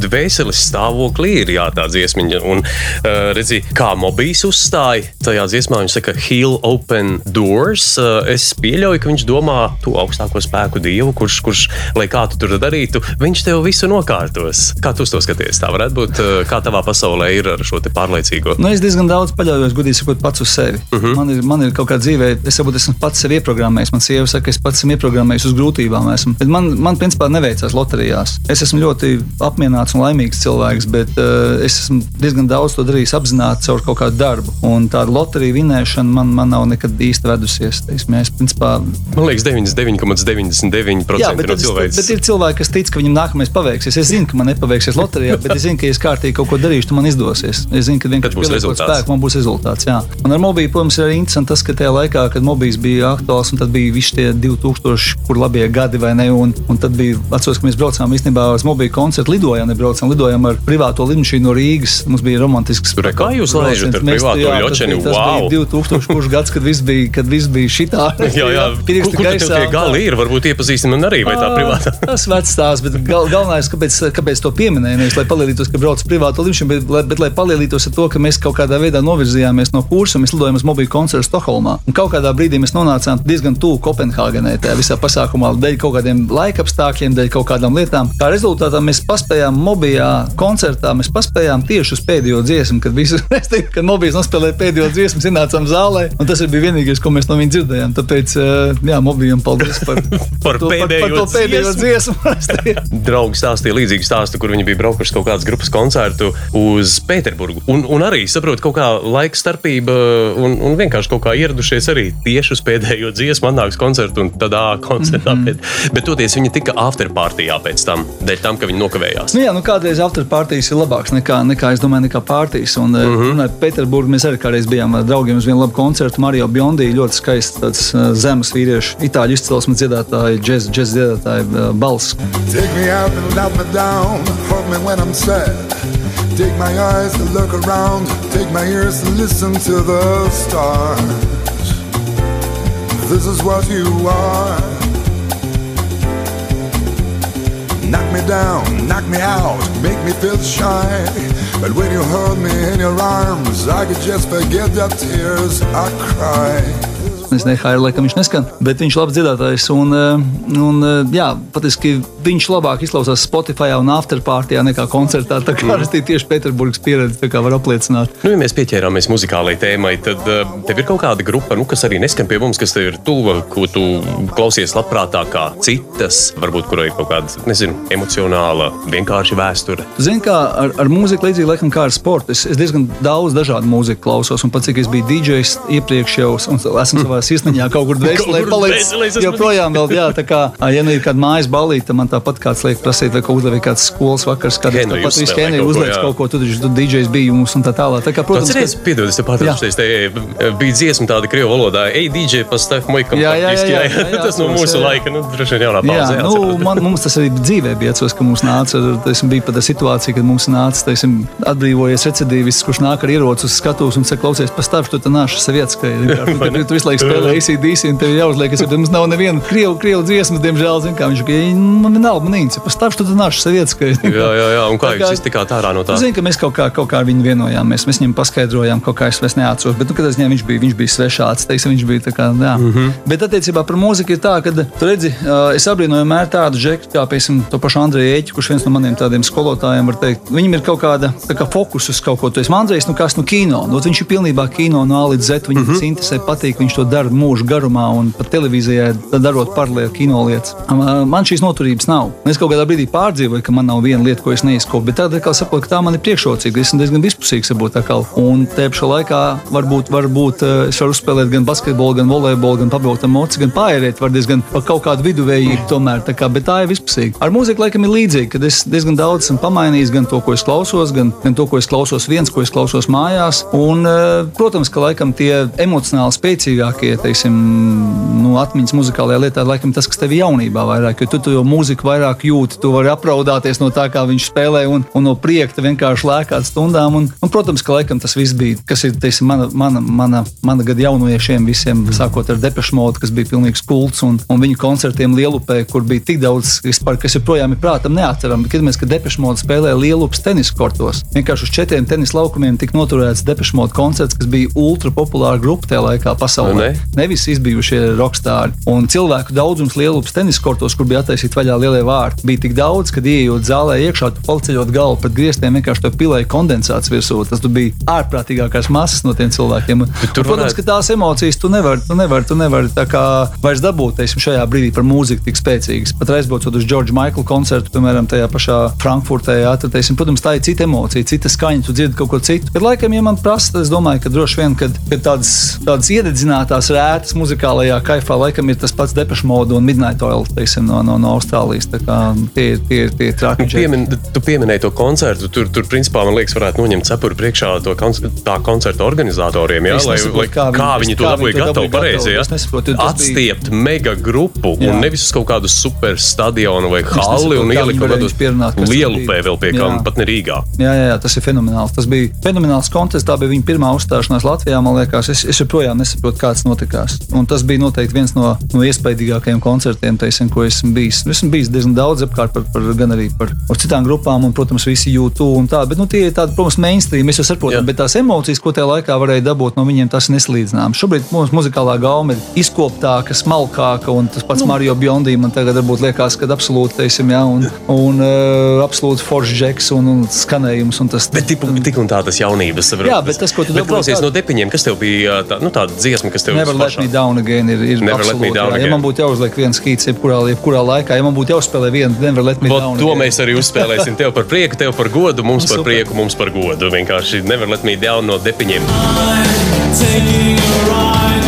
dvēseles stāvokli ir jā, tā dziesmiņa. Un, uh, redzi, kā mobīs uzstāja tajā dziesmā, viņš saka, heal open doors. Uh, es pieļauju, ka viņš domā to augstāko spēku dievu, kurš, kurš lai kā tu tur darītu, viņš tev visu nokārtos. Kā tu to skaties? Tā varētu būt, uh, kā tavā pasaulē ir ar šo pārliecīgo. Nu, es diezgan daudz paļaujos, gudīgi sakot, pats uz sevi. Uh -huh. man, ir, man ir kaut kāda dzīvē, es varbūt esmu pats sev ieprogrammējis. Man sieva saka, ka es pats esmu ieprogrammējis uz grūtībām. Esmu. Bet man, man, principā, neveicās loterijās. Es esmu ļoti apmierināts un laimīgs cilvēks, bet uh, es esmu diezgan daudz to darījis apzināti caur kaut kādu darbu. Un tāda loterija vinēšana man, man nav nekad īsti vedusies. Teiksim, es, principā, Man liekas, 99,99% Jā, no cilvēks. bet ir cilvēki, kas tic, ka viņam nākamais paveiksies. Es zinu, ka man nepaveiksies loterijā, bet es zinu, ka, ja es kārtīgi kaut ko darīšu, tad man izdosies. Es zinu, ka vienkārši būs pieliekot spēku, man būs rezultāts. Jā. Un ar mobīlu, protams, ir arī interesanti tas, ka tajā laikā, kad mobīls bija aktuāls, un tad bija visi tie 2000, kur labie gadi vai ne, un, un tad bija, atceros, ka mēs braucām īstenībā uz mobīlu koncertu, lidojām, nebraucām, lidojām ar privāto lidmašīnu no Rīgas. Mums bija romantisks. Tur, kā jūs laižat ar privāto jā, tas bija- Tas Wow! bija 2000. kurš gads, kad viss bija, kad viss bija šitā. Jā, jā. Kur, Pirksti kur tev gaisā tie gali ir? Varbūt iepazīstinām un arī vai tā privātā. Tas vecs stāsts, bet gal, galvenais, kāpēc, kāpēc to pieminēju, nevis lai palielītos, ka braucu privātu līniju, bet, lai- bet lai palielītos ar to, ka mēs kaut kādā veidā novirzījāmies no kursa, mēs lidojām uz mobīlu koncertu Stokholmā. Un kaut kādā brīdī mēs nonācām diezgan tuvu Kopenhāgenai, tajā visā pasākumā, dēļ kaut kādiem laika apstākļiem, dēļ kaut kādām lietām. Kā rezultātā mēs paspējām mobilā koncertā, mēs paspējām tieši uz pēdējo dziesmu, kad visi, es teiktu, kad mobīls nospēlēja pēdējo dziesmu, mēs ienācām zālē, un tas bija vienīgais, ko mēs no viņa dzirdējām. Tāpēc, eh, jā, mobilam paldies par, Par to, par, pēdējo par to pēdējo dziesmu. Draugi stāstīja līdzīgu stāstu, kur viņi bija braukuši uz kaut kādas grupas koncertu uz Pēterburgu. Un, un arī saprotu, kaut kā laika starpība, un, un vienkārši kaut kā ieradušies arī tieši uz pēdējo dziesmu, manāks koncertu un tādā koncertā. Mm -hmm. bet, bet toties viņi tika afterpartijā pēc tam, dēļ tam, ka viņi nokavējās. Nu, jā, nu kādreiz afterpartijas ir labāks nekā, nekā, es domāju, nekā partijas. Un, mm. -hmm. Pēterburgā mēs arī kādreiz bijām ar draugiem uz vienu labu koncertu. Mario Biondi ļoti skaists, tāds zemes vīriešu, itāļu izcelsmes džez dziedātāja uh, balss. Take me up and me down. Hug me when I'm sad. Take my eyes to look around. Take my ears to listen to the stars. This is what you are. Knock me down, knock me out, make me feel shy. But when you hold me in your arms, I could just forget the tears I cry. Es nezinu, laikam viņš neskan, bet viņš ir labs dziedātājs. Un, uh, un, uh, jā, patiesībā viņš labāk izklausās Spotify un afterpartijā nekā koncertā. Tā kā arī tieši Pēterburgas pieredze tā kā var apliecināt. Nu, ja mēs pieķērāmies muzikālajai tēmai, tad uh, tev ir kaut kāda grupa, nu, kas arī neskan pie mums, kas tev ir tuva, ko tu klausies labprātāk kā citas, varbūt kurai ir kaut kāda, nezinu, emocionāla, vienkārši vēsture. Zini, kā ar, ar mūziku līdzīgi laikam kā ar sportu. Es, es diezgan daudz dažādu mūziku klausos, un pat cik es biju DJs iepriekš jau, un esmu savā sirsniņā kaut kur dvēselē palicis. Joprojām vēl, jā, tā kā, ja nu ir kāda mājas balīta, man tāpat kāds liek prasīt, vai kaut uzliek kāds skolas vakars, kad tāpat kaut ko, uzliek jā. kaut ko, tu taču DJs biji mums un tā tālāk. Tā kā, protams, ka- piedod, es pārtraucu, te eh, bija dziesma tāda krievu valodā, ej, DJ, pastāv muikam. Jā, jā, jā, jā, jā, jā, Tas no mūsu jā. laika, nu, droši vien jaunā Jā, pauzē. nu, man, mums tas arī dzīvē bija. Atceros, ka mums nāca, teiksim, bija pat tā situācija, kad mums nāca teiksim, atbrīvojies recidīvis, kurš nāk ar ieroci uz skatuves un saka, klausies, pastāv, tu tur ka tu, tu, tu visu laiku spēlē ACDC un tev ir jāuzliek, ka mums nav neviena krievu, krievu dziesmas, diemžēl, zin, kā viņš saka, "Ja man vienalga, man īņķis, pastāv, tu nāši seviets, ka Jā, jā, jā, un kā kā- jūs iztikāt ārā no tā? Zinu, ka mēs kaut kā, kaut kā ar viņu vienojāmies. Mēs viņam paskaidrojām, kaut kā es vairs neatceros. Bet, nu, kad es viņam viņš bija, viņš bija svešāds, teiksim, viņš bija tā kā, jā. Mm -hmm. Bet attiecībā par mūziku ir tā, ka, tu redzi, es abrīnoju vienmēr tādu žeku, kā, piemēram, to pašu Andreju Ēķi, kurš viens no maniem tādiem skolotājiem var teikt. Viņam ir kaut kāda tā kā fokus uz kaut ko. Tu esi Andrejs, nu kas, nu kino. Nu, viņš ir pilnībā kino no A līdz Z. Viņam mm -hmm. tas interesē, patīk, viņš to dara. Darbu mūžu garumā un pat televīzijā darot paralēli kino lietas. Man šīs noturības nav. Es kaut kādā brīdī pārdzīvoju, ka man nav viena lieta, ko es neizkopu, bet tad atkal saprotu, ka tā man ir priekšrocīga. Es esmu diezgan vispusīgs, varbūt tā kā. Un te pašā laikā varbūt, varbūt es varu uzspēlēt gan basketbolu, gan volejbolu, gan pabraukt ar moci, gan pāriet, var diezgan pa kaut kādu viduvējību tomēr. Tā kā, bet tā ir vispusīga. Ar mūziku laikam ir līdzīgi, kad es diezgan daudz esmu pamainījis gan to, ko es klausos, gan, gan to, ko es klausos viens, ko es klausos mājās. Un, protams, ka laikam tie emocionāli spēcīgākie, teiksim, nu, atmiņas muzikālajā lietā, laikam tas, kas tev ir jaunībā vairāk, jo tu to mūziku vairāk jūti, tu vari apraudāties no tā, kā viņš spēlē, un, un no prieka vienkārši lēkāt stundām. Un, un, protams, ka laikam tas viss bija, kas ir teiksim, mana, mana, mana, mana gada jauniešiem, visiem, sākot ar Depešu modu, kas bija pilnīgs kults, un, un viņu koncertiem Lielupē, kur bija tik daudz, vispār, kas joprojām ir prātam neatcerami. Kad mēs, kad Depešu modu spēlēja Lielupas tenisa kortos, vienkārši uz četriem tenisa laukumiem tika noturēts Depešu modu koncerts, kas bija ultra populāra grupa tajā laikā pasaulē. Ne? Nevis izbijušie rokstāri. Un cilvēku daudzums Lielupas tenisa kortos, kur bija attaisīti vaļā lielie vārti, bija tik daudz, ka ieejot zālē iekšā, tu palceļot galvu pat grieztiem, vienkārši to pilēja kondensāts virsū. Tas bija ārprātīgākās masas no tiem cilvēkiem. Un, tur protams, varētu- ka tās emocijas tu nevari, tu nevari, tu nevari tā kā vairs dabūt, teiksim, šajā brīdī par mūziku tik spēcīgas. Pat aizbraucot uz Džordža Maikla koncertu, piemēram, tajā pašā Frankfurtē, jā, tad, teiksim, protams, tā ir cita emocija, cita skaņa, tu dzirdi kaut ko citu. Bet, laikam, ja man prasa, es domāju, ka droši vien, kad, kad tādas, tādas iededzinātās rētas muzikālajā kaifā, laikam ir tas pats Depeche Mode un Midnight Oil, teiksim, no, no, no Austrālijas. Tie ir tie, tie traki. džeki. Piemin, tu pieminēji to koncertu. Tur, tur principā, man liekas, varētu noņemt cepuri priekšā to konc tā koncerta organizatoriem. Jā, lai, nesaprotu, lai, kā viņi- kā viņi to dabūja gatavu pareizi. nesaprotu, tas bija- Atstiept mega grupu Jā. un nevis uz kaut kādu super stadionu vai halli un ielikt kaut tur lielupē vēl pie kā, pat ne Rīgā. Jā, jā, jā, tas ir fenomenāls. Tas bija fenomenāls kontests. Tā bija viņa pirmā uzstāšanās Latvijā. Man liekas, es, es joprojām nesaprotu, kāds notikās. Un tas bija noteikti viens no, no iespaidīgākajiem koncertiem, teiksim, ko esmu bijis. Esmu bijis diezgan daudz apkārt, par, par, gan arī par, par citām grupām, un, protams, visi YouTube un tā. Bet nu, tie ir tādi, protams, mainstream. Es jau saprotu, Jā. bet tās emocijas, ko tajā laikā varēja dabūt no viņiem, tas nesalīdzināms. Šobrīd mūsu muzikālā gauma ir izkoptāka, smalkāka, un tas pats nu. Mario Biondi man tagad varbūt liekas, ka absolūti, teiksim, jā, un, un uh, absolūti foršs džeks un, un skanējums. Un tas, Bet tik, tik un tā tas jaunības saprot. Jā, bet tas, ko tu dabūji klausies tā- no depiņiem, kas tev bija tā, nu, tāda dziesma, kas tev Never let me down again ir, ir Never let me absolūti. Ja again. man būtu jāuzliek viens hīts, jebkurā, jebkurā laikā, ja man būtu jāuzspēlē viena, never let me Vot, down. to again. mēs arī uzspēlēsim. Tev par prieku, tev par godu, mums par Super. prieku, mums par godu. Vienkārši nevar let me down no depiņiem. Taking a ride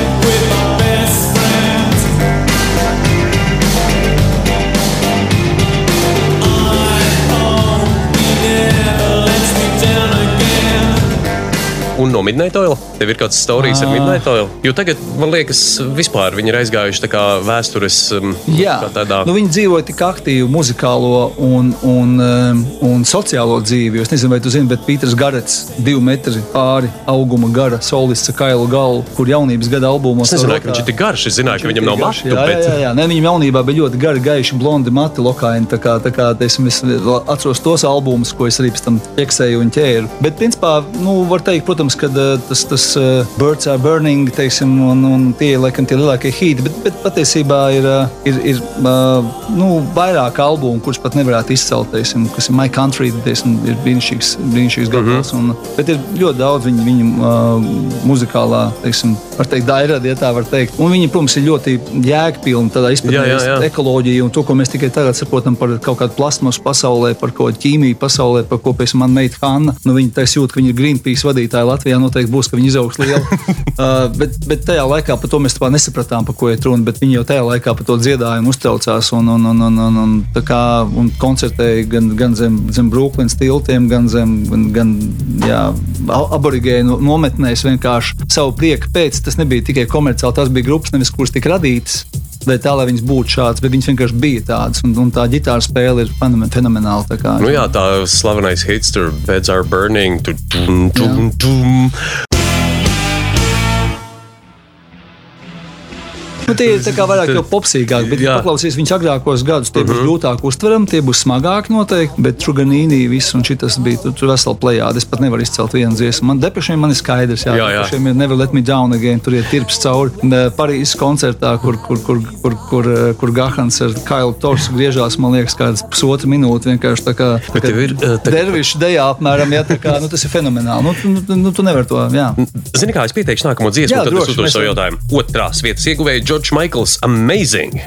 no Midnight Oil? Tev ir kāds stāstījis ar Ā. Midnight Oil? Jo tagad, man liekas, vispār viņi ir aizgājuši tā kā vēstures um, Jā, kā tādā. nu, viņi dzīvoja tik aktīvu muzikālo un, un, um, un sociālo dzīvi. jo Es nezinu, vai tu zini, bet Pīters Garets, divi metri pāri auguma gara, solists ar kailu galvu, kur jaunības gada albumos. Es nezināju, ka viņš ir tik garš. Es zināju, ka viņam nav matu. Jā, bet... jā, jā, jā. Ne, viņam jaunībā bija ļoti gari, gaiši, blondi mati, lokaini. Tā kā, tā kā teiksim, es atceros tos albumus, ko es arī pēc tam pieksēju un ķēru. Bet, principā, nu, var teikt, protams, ka eh, tas, tas uh, Birds are Burning, teiksim, un, un tie ir laikam tie lielākie hīti. Bet, bet patiesībā ir, eh, ir, ir uh, nu, vairāk albumu, kurus pat nevarētu izcelt, teiksim, kas ir My Country, teiksim, ir brīnišķīgs, brīnišķīgs gabals. un- Bet ir ļoti daudz viņu, viņu uh, muzikālā, teiksim, var teikt, dairada, ja tā var teikt. Un viņi, protams, ir ļoti jēgpilni tādā izpratnē, ekoloģija un to, ko mēs tikai tagad saprotam par kaut kādu plasmasu pasaulē, par kaut kādu ķīmiju pasaulē, par ko pēc man meita Hanna. Nu, viņa taisa jūt, ka viņa ir Greenpeace vadītāja Latvijā. Noteikti būs, ka viņa izaugs liela. uh, bet, bet tajā laikā par to mēs tā nesapratām, par ko ir runa. Bet viņi jau tajā laikā par to dziedāja un uztraucās un, un, un, un, un, un, kā, un koncertēja gan, gan zem, zem Brooklynas tiltiem, gan zem gan, gan, jā, aborigēnu nometnēs vienkārši savu prieku pēc. Tas nebija tikai komerciāli, tās bija grupas, nevis kuras tika radītas. Vai tā, lai viņas būtu šādas, bet viņas vienkārši bija tādas. Un, un tā ģitāra spēle ir fenomen- fenomenāla. tā kā. Nu jā, tā slavenais hits, tur Beds are burning. Tu, tum, tum, tum. Nu, tie ir vairāk jau popsīgāki, bet, ja paklausīs viņas agrākos gadus, tie būs grūtāk uztverami, tie būs smagāki noteikti, bet Truganīnī viss un šitas bija tur, tur vesela plējāde. Es pat nevaru izcelt vienu dziesmu. Man depešiem man ir skaidrs, jā, Jā, jā. depešiem ir Never Let Me Down Again, tur ir tirps cauri Parīzes koncertā, kur, kur, kur, kur, kur, eh, kur Gahans ar Kailu Torsu griežās, man liekas, kāds pusotra minūte vienkārši tā kā, Bet tev ir, eh, tā- dervišu dejā apmēram, jā, tā kā, nu, tas ir fenomenāli. Nu, nu, nu, tu nevari to, jā. Zini, kā es pieteikšu nākamo dziesmu, Jā, tad droši, es uzdošu savu jautājumu. Otrās vietas ieguvēja Džordžs Maikls. Amazing!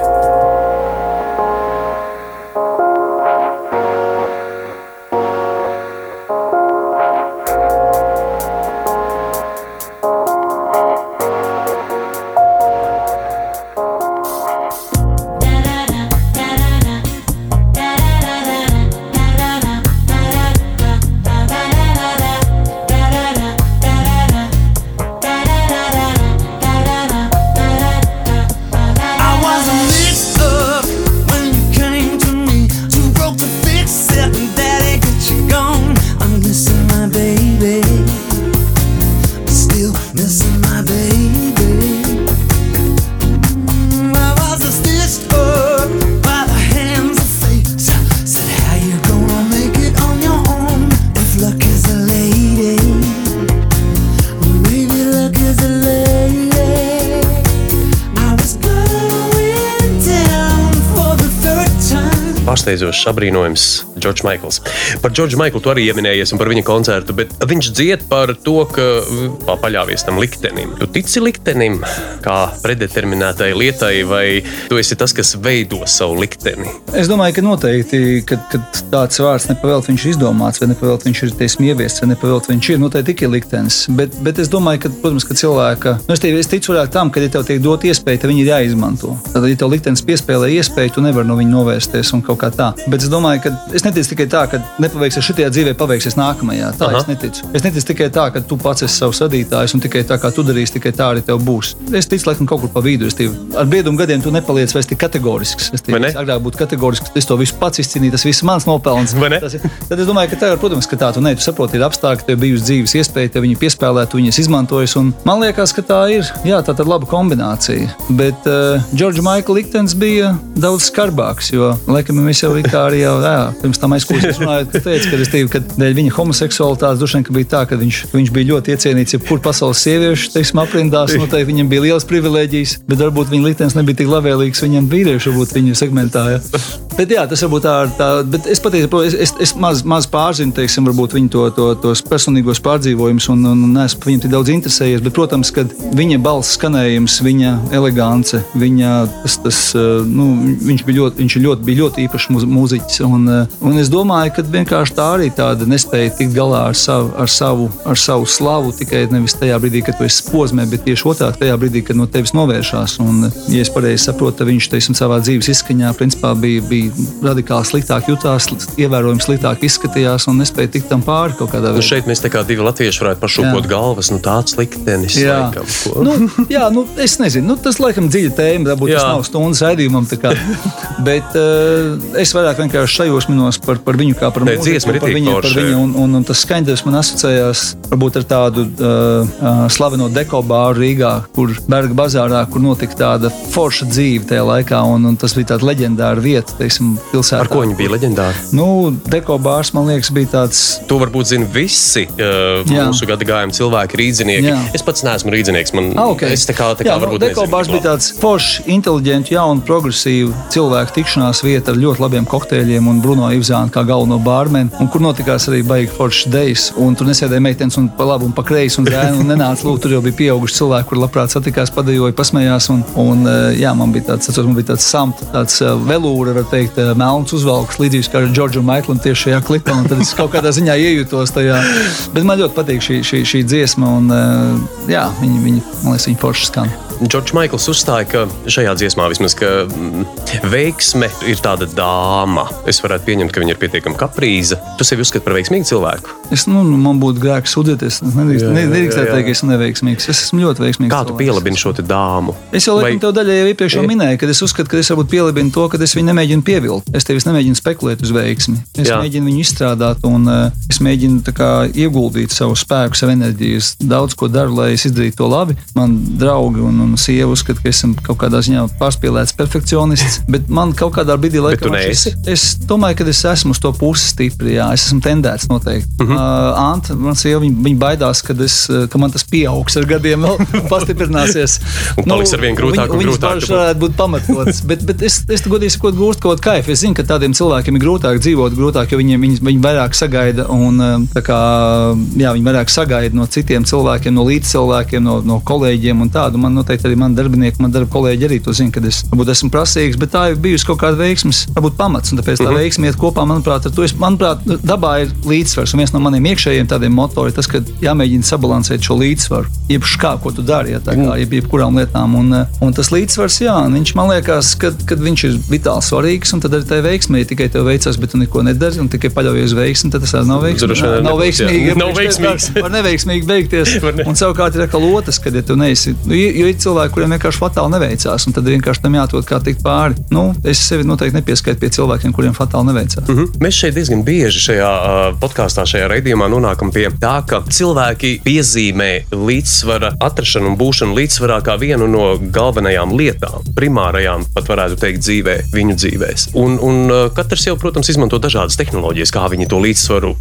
Time. Pārsteidzošs, apbrīnojams Džordžs Maikls. Par Džordžu Maiklu tu arī pieminējies un par viņa koncertu, bet viņš dzied par to, ka pā, paļāvies tam liktenim. Tu tici liktenim kā predeterminētai lietai, vai tu esi tas, kas veido savu likteni? Es domāju, ka noteikti, kad, kad tāds vārds nepavēlt viņš ir izdomāts, vai nepavēlt viņš ir teiksim, ieviests, vai nepavēlt viņš ir, noteikti tikai liktenis. Bet, bet es domāju, ka, protams, ka cilvēka, nu, es, tev, es ticu vairāk tam, ka, ja tev tiek dot iespēja, tad viņi ir jāizmanto. Tad, ja tev liktenis piespēlē iespēju, tu nevari no viņa novērsties un kaut kā tā. Bet es domāju, ka es neticu tikai tā, ka nepaveiksies šajā dzīvē, paveiksies nākamajā. Tā Aha. es neticu. Es neticu tikai tā, ka tu pats esi savs radītājs un tikai tā, kā tu darīsi, tikai tā arī tev būs. Es ticu, laikam, kaut kur pa vidu. Tev, ar briedumu gadiem tu nepaliec vairs tik kategorisks. Es tev ne? agrāk būtu kategorisks, es to visu pats izcīnīju, tas viss mans nopelns. Tas Tad es domāju, ka tā ir, protams, ka tā tu, ne, tu saproti, ir apstākļi, tev bijusi dzīves iespēja, tev viņi piespēlēt, tu viņus izmantojas. un Man liekas, ka tā ir, jā, tā ir laba kombinācija. Bet uh, Maikla liktenis bija daudz skarbāks, jo, laikam, mēs jau it kā arī jau, jā, pirms tam aizklausījāmies, runājot, ka teica, ka, es teiktu, ka dēļ viņa homoseksualitātes droši vien bija tā, ka viņš, viņš bija ļoti iecienīts jebkur pasaules sieviešu, teiksim, aprindās, noteikti viņam bija liels privilēģijas, bet varbūt viņa liktenis nebija tik labvēlīgs viņam vīriešu, varbūt viņa segmentā. Ja. Bet jā, tas varbūt tā ir tā, bet es patiesībā, es, es, es maz, maz pārzinu, teiksim, varbūt viņa to, to, tos personīgos pārdzīvojumus un, un, un par viņu tik daudz interesējies, bet, protams, kad viņa balss skanējums, viņa elegance, viņa, tas, tas, nu, viņš bija ļoti, viņš ļoti, bija ļoti īpašs mūz- mūziķis. Un, eh, un es domāju, ka vienkārši tā arī tāda nespēja tikt galā ar savu, ar savu, ar savu slavu tikai nevis tajā brīdī, kad tu esi posmē, bet tieši otrādi tajā brīdī, kad no tevis novēršās. Un, ja es pareizi saprotu, viņš teiksim, savā dzīves izskaņā principā, bija, bija radikāli sliktāk jutās, ievērojami sliktāk izskatījās un nespēja tikt tam pāri kaut kādā Nu, veidā. šeit mēs tā kā divi latvieši varētu pašūkot Jā. galvas. Nu, tāds liktenis. Jā, Laikam, ko? nu, jā nu, es nezinu, nu, tas laikam dziļa tēma. Varbūt tas nav stundas raidījumam. Bet uh, es vairāk vienkārši šajos minos par, par viņu kā par mūziku, dziesma par viņu, par viņu un, un, un tas skaņdarbs man asociējās varbūt ar tādu uh, uh, slaveno dekobāru Rīgā, kur Berga bazārā, kur notika tāda forša dzīve tajā laikā. Un, un tas bija tāds leģendāra vieta, teiksim, pilsētā. Ar ko viņi bija leģendāri? Nu, dekobārs, man liekas, bija tāds To varbūt zina visi uh, Jā. mūsu gada gājuma cilvēki, rīznieki. Jā. Es pats neesmu rīznieks. Man, Ah, okay. Es tā kā, tā kā Jā, nu, varbūt nezinu Dekobārs tik bija tāds foršs, inteliģents, jaunu, progresīvu cilvēku tikšanās vieta ar ļoti labiem kokteļiem un Bruno Ivzānu kā galveno bārmeni, un kur notikās arī baigi foršs dejs. Tur nesēdēja meitenes un pa labi un pa kreisi un zēni un nenāca lūk, tur jau bija pieauguši cilvēki, kur labprāt satikās, padejoja, pasmējās. Un, un eh, jā, man bija tāds, atceros, man bija tāds samta, tāds eh, velūra, var teikt, eh, melns uzvalks, līdzīgs kā Džordžam Maiklam tieši šajā klipā, un tad es kaut kādā ziņā iejūtos tajā. Bet man ļoti patīk šī, šī, šī dziesma, un jā, viņi, viņi, man liekas, viņi forši skan. Džordžs Maikls uzstāja, ka šajā dziesmā vismaz ka, mm, veiksme ir tāda dāma. Es varētu pieņemt, ka viņa ir pietiekami kaprīza. Tu sevi uzskati par veiksmīgu cilvēku. Es, nu, nu, man būtu grēks sūdzēties. Es nedrīkst- Jā, jā, nedrīkstētu jā, jā. teikt, ka esmu neveiksmīgs. Es esmu ļoti veiksmīgs. Kā tu pielabini šo dāmu? Es jau laikam Vai- tev daļai jau iepriekš jau minēju, ka es uzskatu, ka es varbūt pielabinu to, ka es viņu nemēģinu pievilkt. Es tevis nemēģinu spekulēt uz veiksmi. Es Jā. Mēģinu viņu izstrādāt, un uh, es mēģinu kā, ieguldīt savu spēku, savu enerģiju. Es daudz ko daru, lai es izdarītu to labi. Man draugi un, un sieva uzskata, ka esmu kaut kādā ziņā pārspīlēts perfekcionists. Bet man kaut kādā brīdī laikam, šis- es domāju, ka es esmu uz to pusi stipri. Jā, es esmu tendēts noteikti. Uh Mhm. -huh. uh, Anta, man sieva, viņa, viņa baidās, ka, es, uh, ka man tas pieaugs ar gadiem, vēl pastiprināsies. Un paliks arvien grūtāk un viņa- viņas grūtāk bažas varētu būt pamatotas. Bet, bet es, es godīgi sakot, gūstu kaut kaifu. Es zinu, ka tādiem cilvēkiem ir grūtāk dzīvot, grūtāk, jo viņiem viņi, viņi vairāk sagaida un uh, tā kā, jā, viņi vairāk sagaida no citiem cilvēkiem, no līdzcilvēkiem, no, no kolēģiem un tādu. Man noteikti arī man darbinieki, man darba kolēģi arī to zina, ka es varbūt esmu prasīgs, bet tā ir bijusi kaut kāda veiksmes, varbūt pamats. Un tāpēc tā Mhm. veiksme iet kopā, manuprāt, ar to. Es, manuprāt, dabā ir līdzsvars. Un viens no maniem iekšējiem tādiem motoriem ir tas, ka jāmēģina sabalansēt šo līdzsvaru. Jebkurā kā, ko tu dari, ja, tā Mhm. kā jeb, jebkurām lietām. Un, un tas līdzsvars, jā, viņš man liekas, ka, kad viņš ir vitāli svarīgs, un tad arī tā veiksme, ja tikai tev veicas, bet tu neko nedari, un tikai paļaujies uz veiksmi, tad tas arī nav veiksmīgi. Nav jā. veiksmīgi. ja Nav veiksmīgs. var- neveiksmīgi beigties. Un savukārt ir atkal otrs, kad ja tu neesi. Nu, jo jo cilvēki, kuriem vienkārši fatāli neveicās, un tad vienkārši tam jāatrod kā tikt pāri. Nu, es sevi noteikti nepieskaitu pie cilvēkiem, kuriem fatāli neveicās. Mhm. Mēs šeit diezgan bieži šajā uh, podkāstā, šajā raidījumā nonākam pie tā, ka cilvēki piezīmē līdzsvara atrašanu un būšanu līdzsvarā kā vienu no galvenajām lietām, primārajām, pat varētu teikt, dzīvē, viņu dzīvēs. Un, un katrs jau, protams, izmanto dažādas tehnoloģijas, kā viņi to līdzsvaru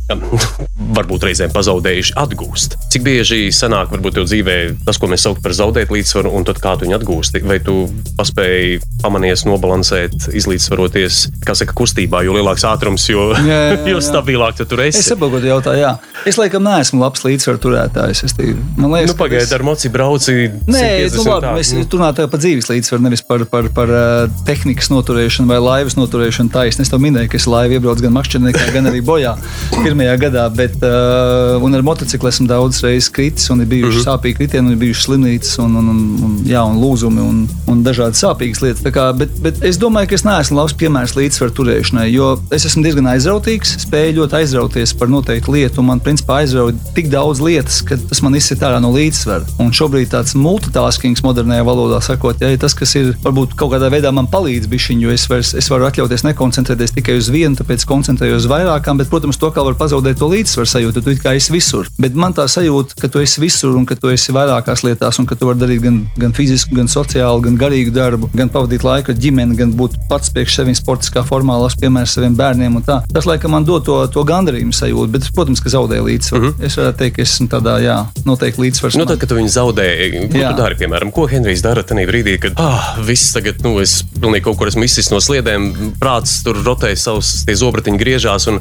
varbūt reizēm pazaudējuši atgūst. Cik bieži sanāk, varbūt tev dzīvē tas, ko mēs saucam par zaudēt līdzsvaru, un tad kā tu viņu atgūsti? Vai tu paspēji pamanīties, nobalansēt, izlīdzsvaroties, kā saka, kustībā, jo lielāks ātrums, jo, Jā, jā, jā, jo stabilāk tu tur esi. Es saprotu, jautāju, jā. Es laikam neesmu labs līdzsvaru turētājs. Es tī, man liekas, Nu, ka pagaidi, es- ar moci brauci. Nē, 150 nu, labi, tā. mēs runājam par dzīves līdzsvaru, nevis par, par, par uh, tehnikas noturēšanu vai laivas noturēšanu taisni. Es to minēju, ka es laivu iebraucu gan makšķerniekā, gan arī bojā pirmajā gadā. Bet, uh, un ar motociklu esmu daudz reizes kritis, un ir bijuši mm -hmm. sāpīgi kritieni, un ir bijušas slimnīcas, un, un, un, un, jā, un lūzumi, un, un dažādas sāpīgas lietas. Tā Kā, bet, bet es domāju, ka es neesmu labs piemērs līdzsvaru turēšanai, jo es esmu diezgan aizrautīgs, spēju ļoti aizrauties par noteiktu lietu, un man principā aizrauja tik daudz lietas, ka tas man izsit ārā no līdzsvara. Un šobrīd tāds multitaskings modernajā valodā sakot, ja, ir tas, kas ir varbūt kaut kādā veidā man palīdz bišķiņ, jo es, vairs, es varu atļauties nekoncentrēties tikai uz vienu, tāpēc koncentrējos uz vairākām, bet, protams, to kā var pazaudēt to līdzsvaru sajūtu, tu it kā esi visur. Bet man tā sajūta, ka tu esi visur un ka tu esi vairākās lietās, un ka tu vari darīt gan, gan fizisku, gan sociālu, gan garīgu darbu, gan pavadīt laiku ar ģimeni, gan būt pats priekš sevis sportiskā formā, labs piemērs saviem bērniem. Tas, laikam, man dod to, to gandarījumu sajūtu, bet, protams, ka zaudēju līdzsvaru. Mm -hmm. Es varētu teikt, ka esmu tādā, jā, noteikti līdzsvars. Nu, tad, kad tu viņu zaudē, ko Jā. tu dari? Piemēram, ko Henrijs dara tajā brīdī, kad ah, viss tagad, nu, es pilnīgi kaut kur esmu izsis no sliedēm, prāts tur rotē savus, tie zobratiņi griežās. Un,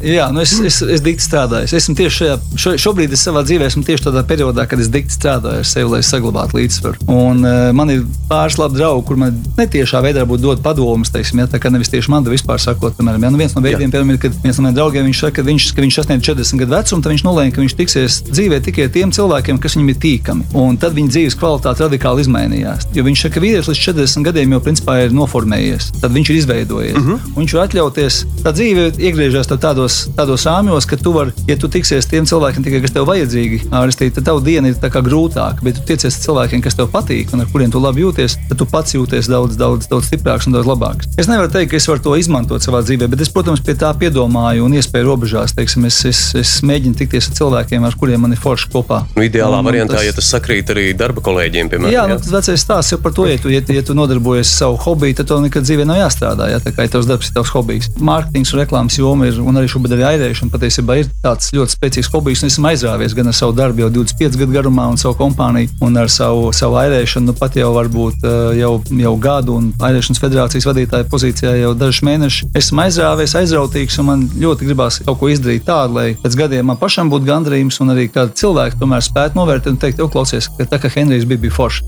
Jā, nu es, es, es dikti strādāju. Es esmu tieši šajā, šo, šobrīd es savā dzīvē esmu tieši tādā periodā, kad es dikti strādāju ar sevi, lai saglabātu līdzsvaru. Un uh, man ir pāris labi draugi, kur man netiešā veidā būtu dot padomus, teiksim, ja, tā kā nevis tieši man, bet vispār sakot, piemēram, ja, nu viens no veidiem, piemēram, ir, kad viens no maniem draugiem, viņš saka, ka viņš, ka viņš sasniedz 40 gadu vecumu, tad viņš nolēma, ka viņš tiksies dzīvē tikai tiem cilvēkiem, kas viņam ir tīkami. Un tad viņa dzīves kvalitāte radikāli izmainījās. Jo viņš saka, ka vīrietis līdz 40 gadiem jau principā ir noformējies, tad viņš ir izveidojies. Uh -huh. Viņš var atļauties, tā dzīve iegriežas tev tādos, tādos rāmjos, ka tu vari, ja tu tiksies tiem cilvēkiem, tikai, kas tev vajadzīgi, ārstīt, tad tava diena ir tā grūtāka. Bet tu tiecies cilvēkiem, kas tev patīk un ar kuriem tu labi jūties, tad tu pats jūties daudz, daudz, daudz stiprāks un daudz labāks. Es nevaru teikt, ka es varu to izmantot savā dzīvē, bet es, protams, pie tā piedomāju un iespēju robežās. Teiksim, es, es, es mēģinu tikties ar cilvēkiem, ar kuriem man ir forši kopā. nu, ideālā Un- variantā, tas- ja tas sakrīt arī darba kolēģiem, piemēram. Jā, nu, tas vecais stāsts jau par to, ja tu, ja, ja tu nodarbojies ar savu hobiju, tad tev nekad dzīvē nav jāstrādā. Ja, tā kā ja tavs darbs ir tavs hobijs. Mārketings un reklāmas joma ir, un arī šobrīd arī airēšana patiesībā ir tāds ļoti spēcīgs hobijs. un Esmu aizrāvies gan ar savu darbu jau 25 gadu garumā un savu kompāniju, un ar savu, savu airēšanu nu, pat jau varbūt eh, jau, jau gadu, un airēšanas federācijas vadītāja pozīcijā jau dažus mēnešus. Esmu aizrāvies, aizrautīgs, un man ļoti gribās kaut ko izdarīt tādu, lai pēc gadiem man pašam būtu gandarījums, un arī kādi cilvēki tomēr spētu novērtēt un teikt, klausies, ka tā kā Henrijs bija, bija foršs.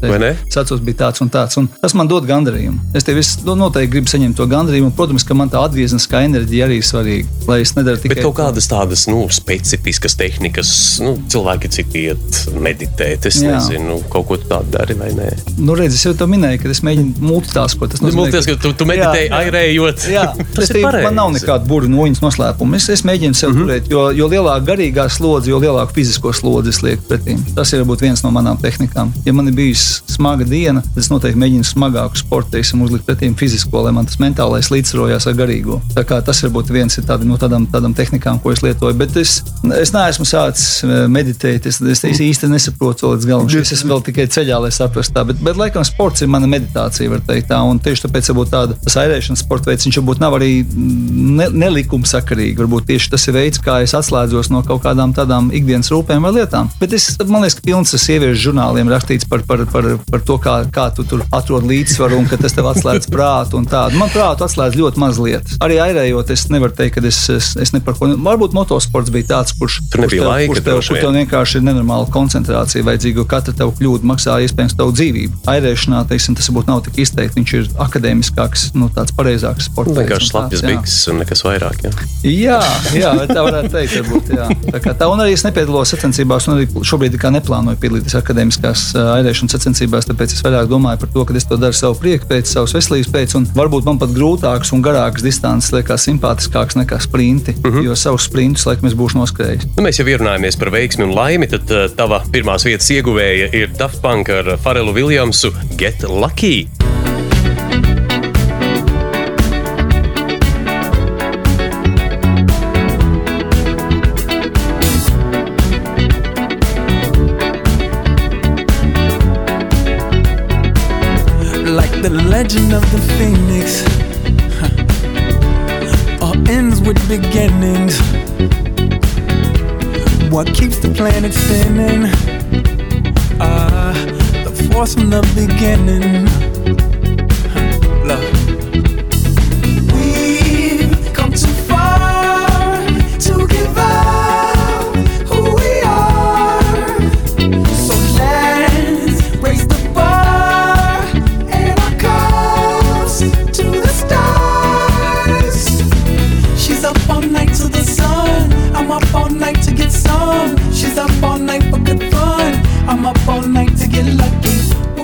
Sacos bija tāds un tāds. Un tas man dod gandarījumu. Es tev visu, nu, noteikti gribu saņemt to gandarījumu. un, Protams, ka man tā atgriezniskā enerģija arī ir svarīga. Lai es nedaru tikai Bet kaut kādas tādas nu, specifiskas tehnikas, nu, cilvēki citi iet meditēt. Es Jā. nezinu, kaut ko tādu dari vai nē. Nu, redz, es jau to minēju, ka es mēģinu multitaskot. Tas nozīmē, Multies, ka tu, tu meditēji, airējot. Jā, tas ir pareizi. man nav nekāda burbuļu noņas noslēpuma. Es, es mēģinu sev mm -hmm. turēt, jo, jo lielāka garīgā slodze, jo lielāku fizisko slodzi es lieku pretī. Tas ir viens no manām tehnikām. Ja man ir bijusi smaga diena, tad es noteikti mēģinu smagāku sporta teiksim, uzlikt pretī fizisko, lai man tas mentālais līdzsvarojās ar garīgo. Tā kā tas varbūt viens ir tādi, no tādām, tādām tehnikām, ko es lietoju. Bet es, es neesmu sācis eh, meditēt. Es, es, es īsti nesaprotu to līdz galam. Es esmu vēl tikai ceļā, lai saprastu tā. Bet, bet laikam sports ir mana meditācija, var teikt tā. Un tieši tāpēc varbūt tāda tas airēšanas sporta veids, viņš varbūt nav arī ne, nelikumsakarīgi. Varbūt tieši tas ir veids, kā es atslēdzos no kaut kādām tādām ikdienas rūpēm vai lietām. Bet es, man liekas, ka pilns ar sieviešu žurnāliem rakstīts par, par, par, par to, kā, kā tu tur atrod līdzsvaru un ka tas tev atslēdz prātu un tādu. Man prātu atslēdz ļoti maz lietas. Arī airējot, es nevaru teikt, ka es, es, es ne par ko. Varbūt motosports bija tāds, kurš kurš tev, laika kurš tev, droši kur vien. tev vienkārši ir nenormāla koncentrācija vajadzīga, jo katra tev kļūda maksā iespējams tavu dzīvību. Airēšanā, teiksim, tas varbūt nav tik izteikti, viņš ir akadēmiskāks, nu, tāds pareizāks sports. Vienkārši slapjas bikses un nekas vairāk. Jā. Jā, jā tā varētu teikt. Varbūt, jā. tā kā tā, un arī es nepiedalos sacensībās, un arī šobrīd neplānoju piedalīties akadēmiskās airēšanas sacensībās, tāpēc es vairāk domāju par to, ka es to daru savu prieku pēc, savas veselības pēc, un varbūt man pat grūtāks un garāks distances liekas simpātiskāks nekā sprinti, uh -huh. jo savus sprintus laikam es būšu noskrējis. Nu, mēs jau runājāmies par veiksmi un laimi. Tad uh, tava pirmās vietas ieguvēja ir Daft Punk ar Farelu Viljamsu Get Lucky. like the legend of the phoenix. huh, All ends with beginnings. What keeps the planet spinning? The force from the beginning.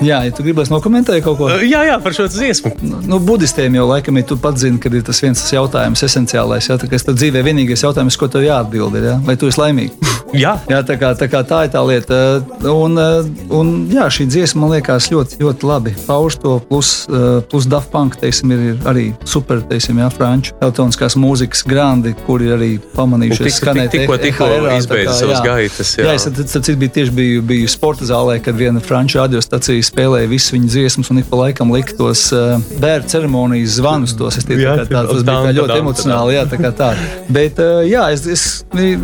Jā, ja tu gribēsi nokomentēt kaut ko. Uh, jā, jā, par šo dziesmu. Nu, budistiem jau laikam ir, zini, ka ir tas viens tas jautājums, esenciālais. Jā, tev dzīvē vienīgais jautājums, ko tev jāatbild, ir, jā? vai tu esi laimīgs? Jā, Jā, tā, kā, tā, kā tā ir tā lieta. Un, un jā, šī dziesma man liekas ļoti, ļoti labi. Pauž to, plus, plus Daft Punk teiksim, ir arī super, teiksim, jā, franču elektroniskās mūzikas grandi, kuri arī pamanījuši, tik- tik- tikko- tikko izbeidza savas gaitas, jā. Jā, es tad, biju tieši biju, biju sporta zālē, kad viena franču radiostacija spēlēja visas viņa dziesmas un ik pa laikam lika tos uh, bērnu ceremonijas zvanus. Tos, es tie, Jā, tā, tā, tas bija ļoti emocionāli. Jā, tā kā tā. Bet, uh, jā, es, es,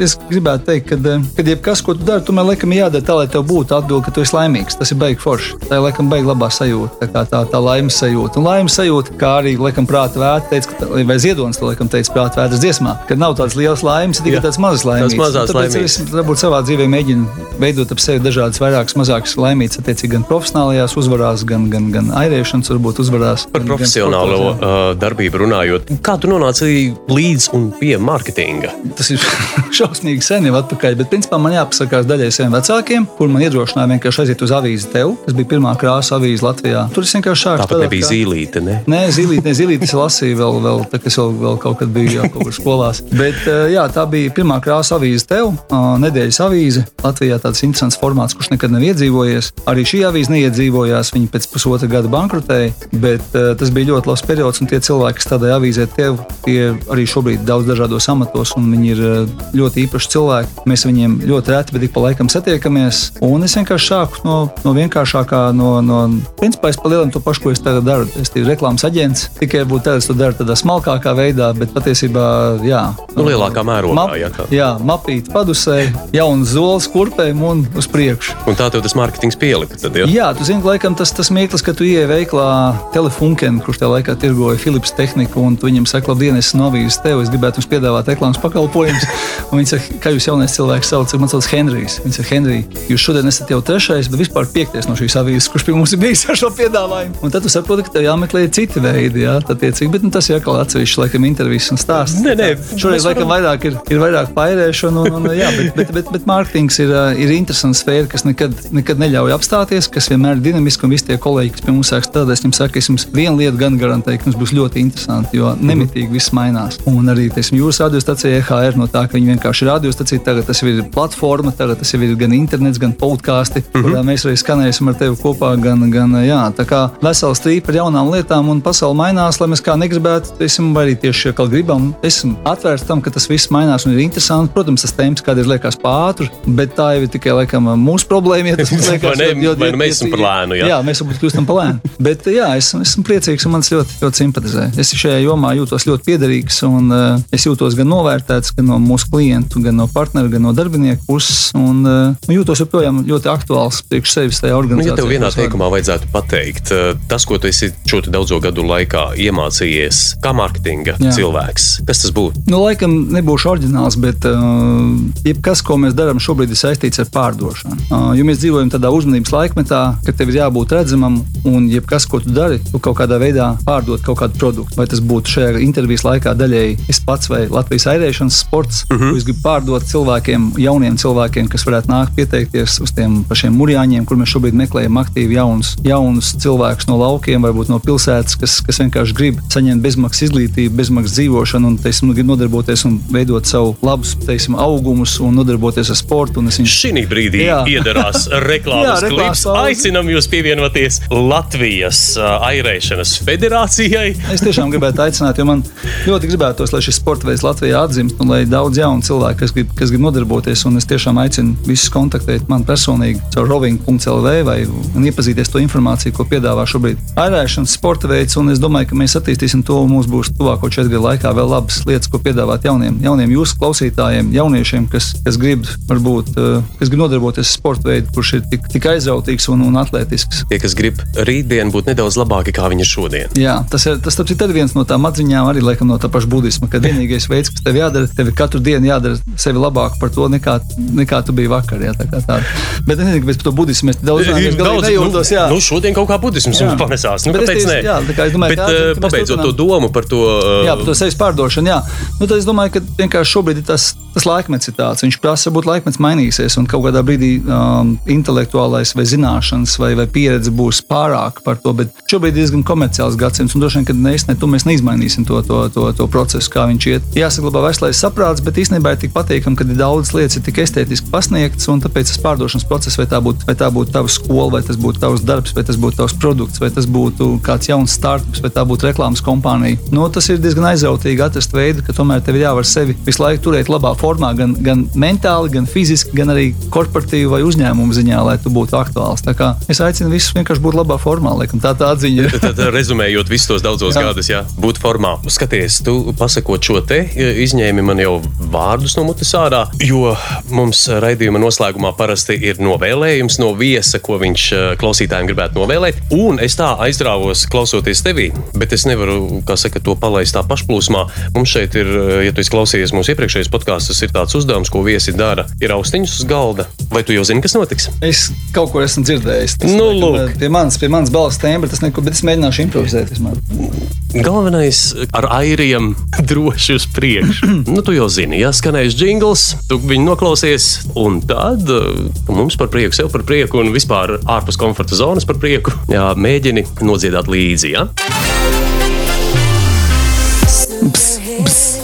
es gribētu teikt, ka, uh, kad jebkas, ko tu dari, man laikam jādara tā, lai tev būtu atbilde, ka tu esi laimīgs. Tas ir baigi forši. Tā ir laikam baigi labā sajūta. Tā, tā, tā laimes sajūta. Un laimes sajūta, kā arī laikam prāta vērta, teica, ka, vai ziedonis to laikam teica prāta vērtas dziesmā, ka nav tādas lielas laimes, tikai tādas mazas laimes. Tāpēc laimītes. es varbūt savā dzīvē mēģinu veidot ap sevi dažādas vairākas mazākas laimītas, attiecīgi gan profesionālajās uzvarās, gan, gan, gan airēšanas varbūt uzvarās. par gan- gan profesionālo jā. uh, darbību runājot. Kā tu nonāci līdz un pie mārketinga? Tas ir šausmīgi sen jau atpakaļ, bet principā man jāpasakās daļai saviem vecākiem, kur man iedrošināja vienkārši aiziet uz avīzi tev. Tas bija pirmā krāsa avīze Latvijā. Tur es vienkārši sāku Tāpat nebija zīlīte. Ne? Nē, zilīt, ne zilīt, es lasīju vēl, vēl tā, kas vēl, vēl kaut kad bija jā, kaut kur skolās. Bet eh, jā, tā bija pirmā krāsa avīze tev, nedēļas avīze. Latvijā tāds interesants formāts, kurš nekad nav iedzīvojies. Arī šī avīze neiedzīvojās, viņa pēc pusotra gada bankrotēja, bet eh, tas bija ļoti labs periods, un tie cilvēki, kas tādai avīzē tev, tie arī šobrīd daudz dažādos amatos, un viņi ir eh, ļoti īpaši cilvēki. Mēs viņiem ļoti reti, bet ik pa laikam satiekamies. Un es vienkārši sāku no, no vienkāršākā, no, no principā es palielinām to pašu, ko es tagad daru. Es esmu reklāmas aģents, tikai varbūt tagad es to daru tādā smalkākā veidā, bet patiesībā, jā. Nu, lielākā mērogā, Map, jā, tā. jā, mapīt padusē, jauns zols kurpēm un uz priekšu. Un tā tev tas mārketings pielika. Tad, ja? Jā, tu zini, ka laikam tas, tas mirklis, kad tu ieej veiklā telefunken, kurš tajā laikā tirgoja Philips tehniku, un tu viņam saka, labdien, es esmu novījis tev, es gribētu jums piedāvāt reklāmas pakalpojumus. Un viņi saka, kā jūs jaunais cilvēks sauc, man sauc Henrijs. Viņi saka, Henrij, jūs šodien esat jau trešais, bet vispār piektais no šīs avīzes, kurš pie mums ir bijis ar šo piedāvājumu. Un tad tu saproti, ka tev jāmeklē citi veidi, jā, tad tiecīgi, bet nu, tas ir atkal atsevišķi, laikam, intervijas un stāsts. Nē, nē, Šoreiz mēs laikam vairāk ir, ir vairāk pairēšana, un, un, jā, bet, bet, bet, bet mārketings ir, ir interesants sfēra, kas nekad, nekad neļauj apstāties, kas vienmēr ir dinamiski, un visi tie kolēģi, kas pie mums sāk strādāt, es viņiem saku, es jums vienu lietu gan garantēju, ka mums būs ļoti interesanti, jo nemitīgi viss mainās. Un arī, teiksim, jūras radiostacija EHR no tā, ka viņi vienkārši vienkārši radiostacija, tagad tas jau ir platforma, tagad tas ir gan internets, gan podkāsti, mm. -hmm. kurā mēs arī skanēsim ar tevi kopā. Gan, gan, jā, tā kā vesela strīpa ar jaunām lietām, un pasaule mainās, lai mēs kā negribētu, esam, vai arī tieši kā gribam, esam atvērti tam, ka tas viss mainās un ir interesanti. Protams, tas tēmas kādreiz liekas pāri, bet tā jau ir tikai laikam, mūsu problēma. Ja tas liekas, ne? jo- jo- nu mēs esam par lēnu, jā? jā, mēs varbūt kļūstam par lēnu. Bet jā, es esmu priecīgs un man tas ļoti, ļoti simpatizē. Es šajā jomā jūtos ļoti piederīgs un uh, es jūtos gan novērtēts gan no mūsu klientu, gan no partneru, gan no darbinieku puses. Un uh, jūtos joprojām ļoti aktuāls priekš sevis tajā Nu, organizācijā. ja tev vienā kas teikumā vajadzētu pateikt, eh, tas, ko tu esi šo daudzo gadu laikā iemācījies, kā mārketinga Jā. cilvēks, kas tas būtu? Nu, laikam nebūšu oriģināls, bet uh, jebkas, ko mēs darām šobrīd, ir saistīts ar pārdošanu. Uh, jo mēs dzīvojam tādā uzmanības laikmetā, kad tev ir jābūt redzamam, un jebkas, ko tu dari, tu kaut kādā veidā pārdod kaut kādu produktu. Vai tas būtu šajā intervijas laikā daļēji es pats vai Latvijas airēšanas sports, uh -huh. ko es gribu pārdot cilvēkiem, jauniem cilvēkiem, kas varētu nākt pieteikties uz tiem pašiem murjāņiem, kur mēs šobrīd meklējam aktīvi jaunus, jaunus cilvēkus no laukiem, varbūt no pilsētas, kas, kas vienkārši grib saņemt bezmaksas izglītību, bezmaksas dzīvošanu un teiksim, grib nodarboties un veidot savu labus teiksim, augumus un nodarboties ar sportu. viņus- Šī brīdī Jā. iedarās reklāmas Jā, klips. Aicinam jūs pievienoties Latvijas airēšanas federācijai. Es tiešām gribētu aicināt, jo man ļoti gribētos, lai šis sports veids Latvijā atzīst, un lai daudz jaunu cilvēku, kas grib, kas grib nodarboties, un es tiešām aicinu visus kontaktēt man personīgi caur roving.lv vai un iepazīties to informāciju, ko piedāvā šobrīd airēšanas sporta veids, un es domāju, ka mēs attīstīsim to, un mums būs tuvāko četru gadu laikā vēl labas lietas, ko piedāvāt jauniem, jauniem jūsu klausītājiem, jauniešiem, kas, kas grib, varbūt, eh, kas grib nodarboties ar sporta veidu, kurš ir tik, tik aizrautīgs un, un atletisks. Tie, kas grib rītdien būt nedaudz labāki, kā viņi šodien. Jā, tas ir tas, ir viens no tām atziņām, arī laikam, no tā paša budisma, ka vienīgais veids, kas tev jādara, tev ir katru dienu jādara sevi labāk par to, nekā, nekā tu biji vakar. Jā, tā tāda. Bet es nezinu, kāpēc par to budismu mēs daudz runājam. Daudz, nejūtos, nu, jā. nu, šodien kaut kā budisms Jā. mums panesās. Nu, Bet kāpēc ne? jā, tā kā es domāju, Bet, ka jā, eh, pabeidzot to domu par to. eh, Jā, par to sevis pārdošanu. Jā. Nu, tad es domāju, ka vienkārši šobrīd ir tas, tas laikmets, ir tāds. Viņš prasa, būt laikmets mainīsies, un kaut kādā brīdī um, intelektuālais vai zināšanas vai, vai pieredze būs pārāk par to. Bet šobrīd ir diezgan komerciāls gadsimts, un droši vien, ka mēs, ne, tu, mēs neizmainīsim to, to, to, to procesu, kā viņš iet. Jāsaglabā veselais saprāts, bet īstenībā ir tik patīkami, ka ir daudzas lietas, ir tik estētiski pasniegtas, un tāpēc tas pārdošanas process, vai tā būtu, tā būtu tava skola, vai tas būtu tavs darbs, vai tas būtu tavs produkts, vai tas būtu kāds jauns startups, vai tā būtu reklāmas kompānija. Nu, tas ir diezgan aizrautīgi atrast veidu, ka tomēr tev ir jāvar sevi visu laiku turēt labā formā, gan, gan mentāli, gan fiziski, gan arī korporatīvi vai uzņēmumu ziņā, lai tu būtu aktuāls. Es aicinu visus vienkārši būt labā formā, laikam tā tā atziņa. ir. Tad, rezumējot visus tos daudzos Jā. gadus, jā, būt formā. Skaties, tu pasakot šo te, izņēmi man jau vārdus no mutes ārā, jo mums raidījuma noslēgumā parasti ir novēlējums no viesa, ko viņš eh, klausītājiem gribētu novēlēt. Un es tā aizrāvos klausoties tevī, bet es nevaru, kā saka, to palaist tā pašplūsmā. Mums šeit ir, eh, ja tu esi klausījies mūsu iepriekšējos podkāstus, ir tāds uzdevums, ko viesi dara. Ir austiņas uz galda. Vai tu jau zini, kas notiks? Es kaut ko esmu dzirdējis. Tas, Nu, laikam, lūk. pie manas, pie manas balss tembra tas neko, bet es mēģināšu improvizēt. vismaz. Galvenais ar airiem droši uz priekšu. nu, tu jau zini, ja skanēs jingls, tu viņu noklausies, un tad uh, mums par prieku, sev par prieku, un vispār ārpus komforta zonas par prieku. Jā, mēģini nodziedāt līdzi. Ja? Super hits.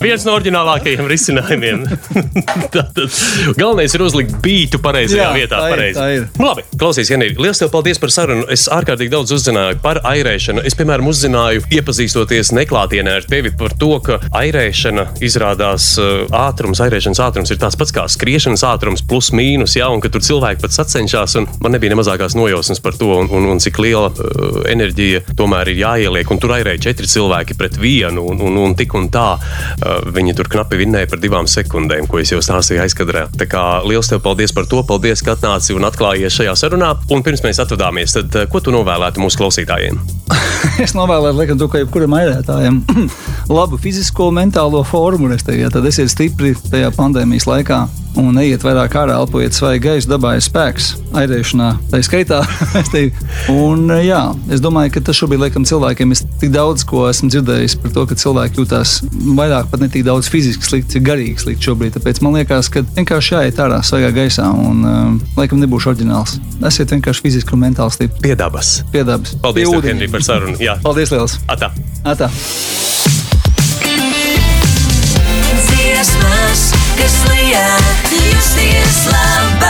Viens no oriģinālākajiem risinājumiem. Tātad, galvenais ir uzlikt bītu pareizajā Jā, vietā. tā ir, pareizi. tā ir. Labi, klausies, Janī, liels tev paldies par sarunu. Es ārkārtīgi daudz uzzināju par airēšanu. Es, piemēram, uzzināju, iepazīstoties neklātienē ar tevi par to, ka airēšana izrādās uh, ātrums, airēšanas ātrums ir tāds pats kā skriešanas ātrums, plus mīnus, ja, un ka tur cilvēki pat sacenšas. Man nebija ne mazākās nojausmas par to, un, un, un cik liela uh, enerģija tomēr ir jāieliek. Un tur airēja četri cilvēki pret vienu, un, un, un tik un tā. Uh, viņi tur knapi vinnēja par divām sekundēm, ko es jau stāstīju aizkadrē. Tā kā liels tev paldies par to, paldies, ka atnāci un atklājies šajā sarunā. Un pirms mēs atvadāmies, tad ko tu novēlētu mūsu klausītājiem? Es novēlēju, laikam, to, ka jebkuram airētājam labu fizisko, mentālo formu, respektīvi, ja tad esiet stipri tajā pandēmijas laikā. Un neiet vairāk ārā, elpojiet svaigu gaisu, dabā ir spēks, airēšanā, tā ir skaitā. un, jā, es domāju, ka tas šobrīd liekam cilvēkiem, es tik daudz ko esmu dzirdējis par to, ka cilvēki jūtas vairāk pat ne tik daudz fiziski slikti, cik garīgi slikti šobrīd. Tāpēc man liekas, ka vienkārši jāiet ārā svaigā gaisā un, um, laikam, nebūšu oriģināls. Esiet vienkārši fiziski un mentāli stipri. Piedabas. Piedabas. Paldies, Pie. Henrij, par sarunu. Jā, Paldies, liels! atā. Atā. Dziesmas, kas liek justies labāk.